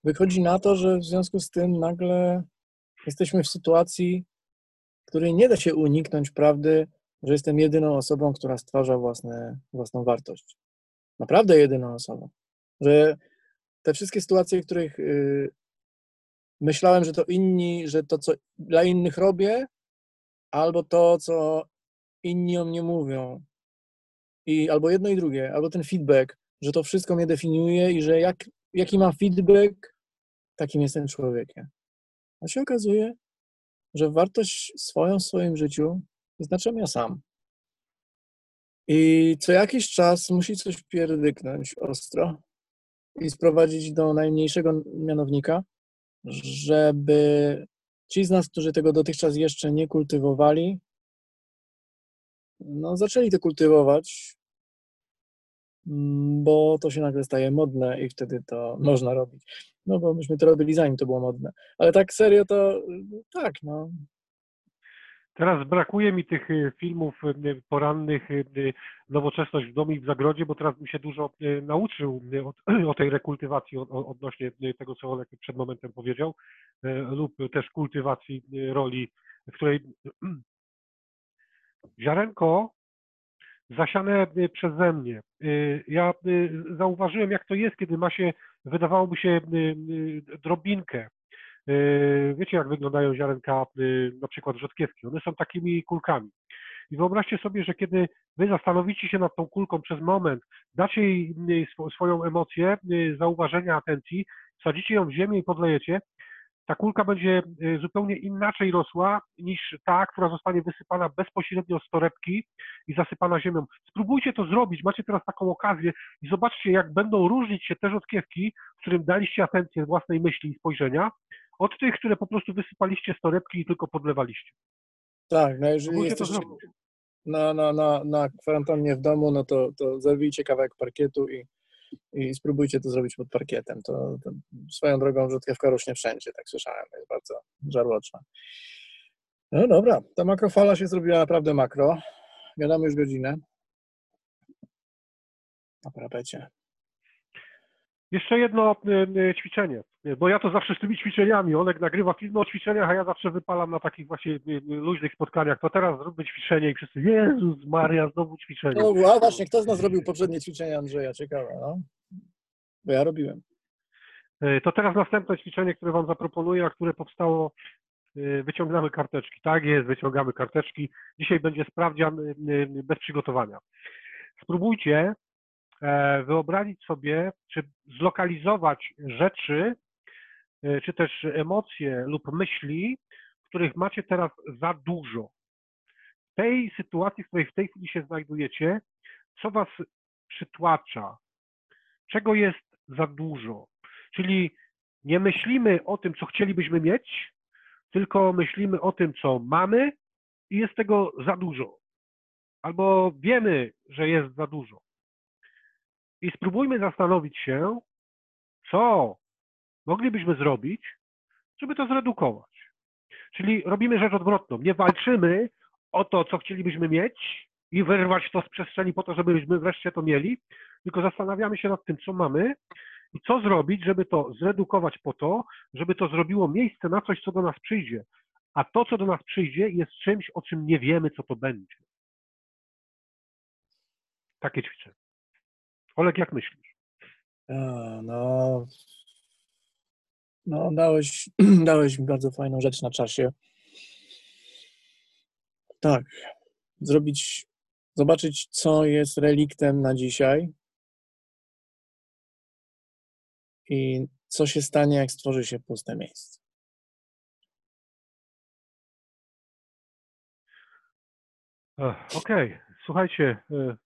Speaker 1: wychodzi na to, że w związku z tym nagle jesteśmy w sytuacji, w której nie da się uniknąć prawdy, że jestem jedyną osobą, która stwarza własne, własną wartość. Naprawdę jedyną osobą. Że te wszystkie sytuacje, w których yy, myślałem, że to inni, że to, co dla innych robię, albo to, co inni o mnie mówią, i albo jedno i drugie, albo ten feedback, że to wszystko mnie definiuje i że jak, jaki mam feedback, takim jestem człowiekiem. A się okazuje, że wartość swoją w swoim życiu wyznaczam ja sam. I co jakiś czas musi coś pierdyknąć ostro i sprowadzić do najmniejszego mianownika, żeby ci z nas, którzy tego dotychczas jeszcze nie kultywowali, no zaczęli to kultywować bo to się nagle staje modne i wtedy to można robić. No bo myśmy to robili zanim to było modne. Ale tak serio to tak, no.
Speaker 2: Teraz brakuje mi tych y, filmów y, porannych y, Nowoczesność w domu i w zagrodzie, bo teraz bym się dużo nauczył o tej rekultywacji odnośnie tego, co Olek przed momentem powiedział, lub też kultywacji roli, w której ziarenko zasiane y, przeze mnie. Y, ja y, zauważyłem, jak to jest, kiedy ma się, wydawałoby się, drobinkę. Wiecie, jak wyglądają ziarenka na przykład rzodkiewki? One są takimi kulkami. I wyobraźcie sobie, że kiedy wy zastanowicie się nad tą kulką przez moment, dacie jej swoją emocję, zauważenia, atencji, sadzicie ją w ziemię i podlejecie, ta kulka będzie y, zupełnie inaczej rosła niż ta, która zostanie wysypana bezpośrednio z torebki i zasypana ziemią. Spróbujcie to zrobić, macie teraz taką okazję i zobaczcie, jak będą różnić się te rzodkiewki, którym daliście atencję własnej myśli i spojrzenia, od tych, które po prostu wysypaliście z torebki i tylko podlewaliście.
Speaker 1: Tak, no jeżeli jesteście na, na, na, na kwarantannie w domu, no to, to zerwijcie kawałek parkietu i i spróbujcie to zrobić pod parkietem. To, to swoją drogą rzutkiewka rośnie wszędzie, tak słyszałem, jest bardzo żarłoczna. No dobra, ta makrofala się zrobiła naprawdę makro. Gadamy już godzinę. Na parapecie.
Speaker 2: Jeszcze jedno y, y, ćwiczenie, bo ja to zawsze z tymi ćwiczeniami, Oleg nagrywa filmy o ćwiczeniach, a ja zawsze wypalam na takich właśnie luźnych spotkaniach, to teraz zróbmy ćwiczenie i wszyscy, Jezus Maria, znowu ćwiczenie.
Speaker 1: No a właśnie, kto z nas zrobił poprzednie ćwiczenie Andrzeja? Ciekawe, no. Bo ja robiłem.
Speaker 2: To teraz następne ćwiczenie, które Wam zaproponuję, a które powstało, wyciągamy karteczki. Tak jest, wyciągamy karteczki. Dzisiaj będzie sprawdzian bez przygotowania. Spróbujcie E, wyobrazić sobie, czy zlokalizować rzeczy, e, czy też emocje lub myśli, których macie teraz za dużo. W tej sytuacji, w której w tej chwili się znajdujecie, co was przytłacza? Czego jest za dużo? Czyli nie myślimy o tym, co chcielibyśmy mieć, tylko myślimy o tym, co mamy i jest tego za dużo. Albo wiemy, że jest za dużo. I spróbujmy zastanowić się, co moglibyśmy zrobić, żeby to zredukować. Czyli robimy rzecz odwrotną. Nie walczymy o to, co chcielibyśmy mieć i wyrwać to z przestrzeni po to, żebyśmy wreszcie to mieli, tylko zastanawiamy się nad tym, co mamy i co zrobić, żeby to zredukować po to, żeby to zrobiło miejsce na coś, co do nas przyjdzie. A to, co do nas przyjdzie, jest czymś, o czym nie wiemy, co to będzie. Takie ćwiczenie. Olek, jak myślisz?
Speaker 1: no, no dałeś, dałeś mi bardzo fajną rzecz na czasie. Tak, zrobić, zobaczyć, co jest reliktem na dzisiaj i co się stanie, jak stworzy się puste miejsce.
Speaker 2: Okej, okay. słuchajcie, e,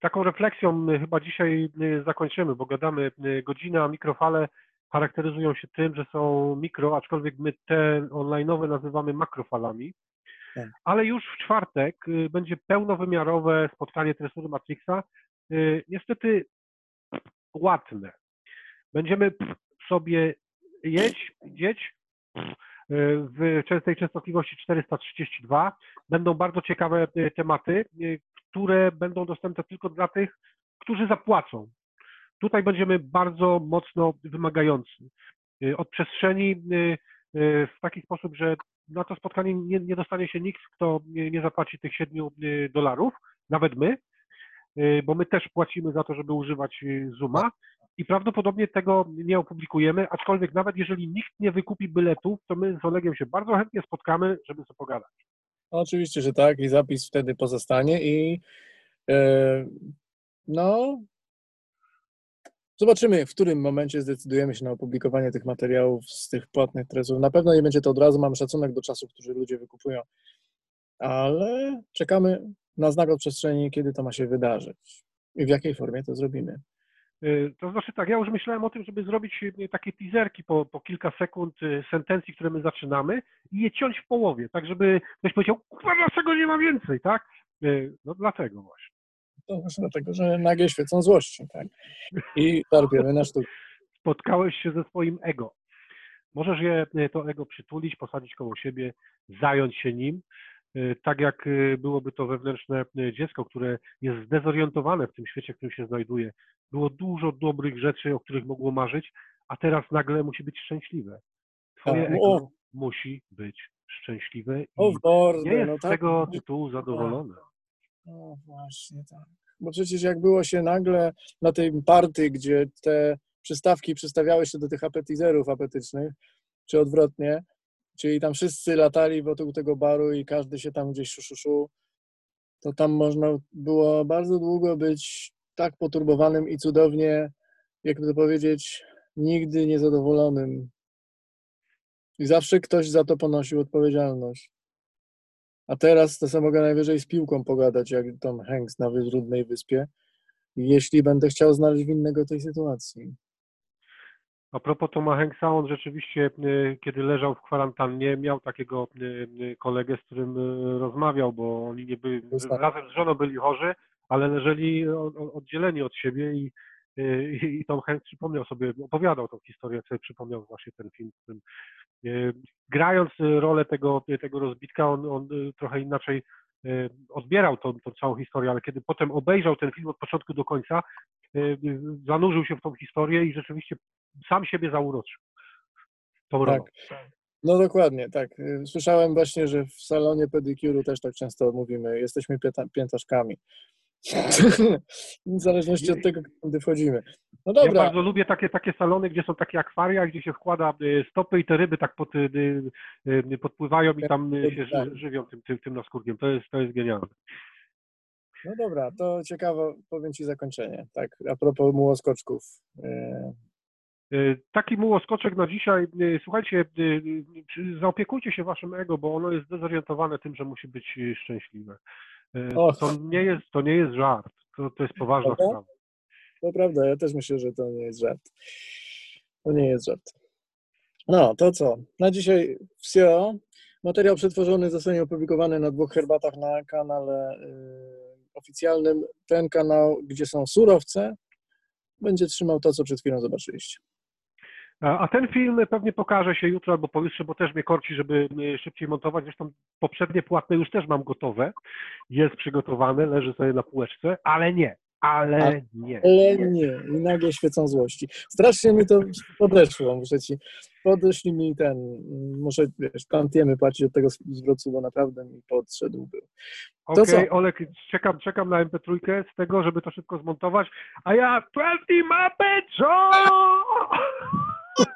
Speaker 2: taką refleksją chyba dzisiaj e, zakończymy, bo gadamy e, godzinę, a mikrofale charakteryzują się tym, że są mikro, aczkolwiek my te online'owe nazywamy makrofalami. Tak. Ale już w czwartek będzie pełnowymiarowe spotkanie tresury Matrixa. Niestety łatne. Będziemy sobie jeść, dzieć w częstej częstotliwości 432. Będą bardzo ciekawe tematy, które będą dostępne tylko dla tych, którzy zapłacą. Tutaj będziemy bardzo mocno wymagający. E, od przestrzeni w taki sposób, że na to spotkanie nie, nie dostanie się nikt, kto nie, nie zapłaci tych 7 dolarów, nawet my, bo my też płacimy za to, żeby używać Zooma i prawdopodobnie tego nie opublikujemy, aczkolwiek nawet jeżeli nikt nie wykupi biletów, to my z Olegiem się bardzo chętnie spotkamy, żeby sobie pogadać.
Speaker 1: Oczywiście, że tak i zapis wtedy pozostanie i yy, no zobaczymy, w którym momencie zdecydujemy się na opublikowanie tych materiałów z tych płatnych trezów. Na pewno nie będzie to od razu, mam szacunek do czasu, który ludzie wykupują, ale czekamy na znak od przestrzeni, kiedy to ma się wydarzyć i w jakiej formie to zrobimy.
Speaker 2: Y, to znaczy tak, ja już myślałem o tym, żeby zrobić y, takie teaserki po, po kilka sekund y, sentencji, które my zaczynamy i je ciąć w połowie, tak żeby ktoś powiedział, kurwa, dlaczego nie ma więcej, tak? No dlatego właśnie.
Speaker 1: To właśnie dlatego, że nagie świecą złości, tak? I czerpiemy na sztukę.
Speaker 2: Spotkałeś się ze swoim ego. Możesz je, to ego przytulić, posadzić koło siebie, zająć się nim, Y, tak jak y, byłoby to wewnętrzne dziecko, które jest zdezorientowane w tym świecie, w którym się znajduje. Było dużo dobrych rzeczy, o których mogło marzyć, a teraz nagle musi być szczęśliwe. Twoje tak, ego o. musi być szczęśliwe i o, nie jest no z tak. tego tytułu zadowolone.
Speaker 1: No właśnie tak. Bo przecież jak było się nagle na tej party, gdzie te przystawki przystawiały się do tych apetizerów apetycznych, czy odwrotnie, Czyli tam wszyscy latali wokół tego baru i każdy się tam gdzieś szuszuszu. To tam można było bardzo długo być tak poturbowanym i cudownie, jakby to powiedzieć, nigdy niezadowolonym. I zawsze ktoś za to ponosił odpowiedzialność. A teraz to samo mogę najwyżej z piłką pogadać, jak Tom Hanks na Wytrudnej Wyspie, jeśli będę chciał znaleźć winnego tej sytuacji.
Speaker 2: A propos Toma Hanksa, on rzeczywiście, y, kiedy leżał w kwarantannie, miał takiego y, y, kolegę, z którym rozmawiał, bo oni nie byli, razem z żoną byli chorzy, ale leżeli oddzieleni od siebie i, i Tom Hanks przypomniał sobie, opowiadał tą historię, sobie przypomniał właśnie ten film, którym grając rolę tego, tego rozbitka, on, on trochę inaczej odbierał tą, tą całą historię, ale kiedy potem obejrzał ten film od początku do końca, zanurzył się w tą historię i rzeczywiście sam siebie zauroczył.
Speaker 1: Tą tak. No dokładnie, tak. Słyszałem właśnie, że w salonie pedicuru też tak często mówimy, jesteśmy piętaczkami. w zależności od tego, kiedy wchodzimy. No dobra.
Speaker 2: Ja bardzo lubię takie, takie salony, gdzie są takie akwaria, gdzie się wkłada y, stopy i te ryby tak pod, y, y, podpływają i tam się tak. żywią tym, tym, tym naskórkiem. To jest, to jest genialne.
Speaker 1: No dobra, to ciekawe, powiem Ci zakończenie. Tak, a propos mułoskoczków.
Speaker 2: Taki mułoskoczek na dzisiaj. Słuchajcie, zaopiekujcie się waszym ego, bo ono jest zdezorientowane tym, że musi być szczęśliwe. To nie jest, to nie jest żart. To, to jest poważna sprawa.
Speaker 1: To prawda, ja też myślę, że to nie jest żart. To nie jest żart. No, to co? Na dzisiaj wsio. Materiał przetworzony zostanie opublikowany na dwóch herbatach na kanale y, oficjalnym. Ten kanał, gdzie są surowce, będzie trzymał to, co przed chwilą zobaczyliście.
Speaker 2: A ten film pewnie pokaże się jutro albo pojutrze, bo też mnie korci, żeby y, szybciej montować. Zresztą poprzednie płatne już też mam gotowe. Jest przygotowane, leży sobie na półeczce, ale nie, ale nie.
Speaker 1: Ale nie. I nagle świecą złości. Strasznie mi to podeszło, muszę ci. Podeszli mi ten, muszę, wiesz, kantiemy płacić od tego zwrotu, bo naprawdę mi podszedł był.
Speaker 2: Okej, okay, Olek, czekam, czekam na MP3 z tego, żeby to szybko zmontować, a ja 20 Muppet Show!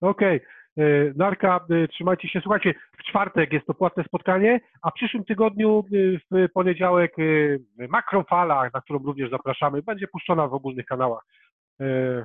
Speaker 2: Okej, okay. Y, Narka, y, trzymajcie się. Słuchajcie, w czwartek jest to płatne spotkanie, a w przyszłym tygodniu y, w poniedziałek makrofala, na którą również zapraszamy, będzie puszczona w ogólnych kanałach. Y,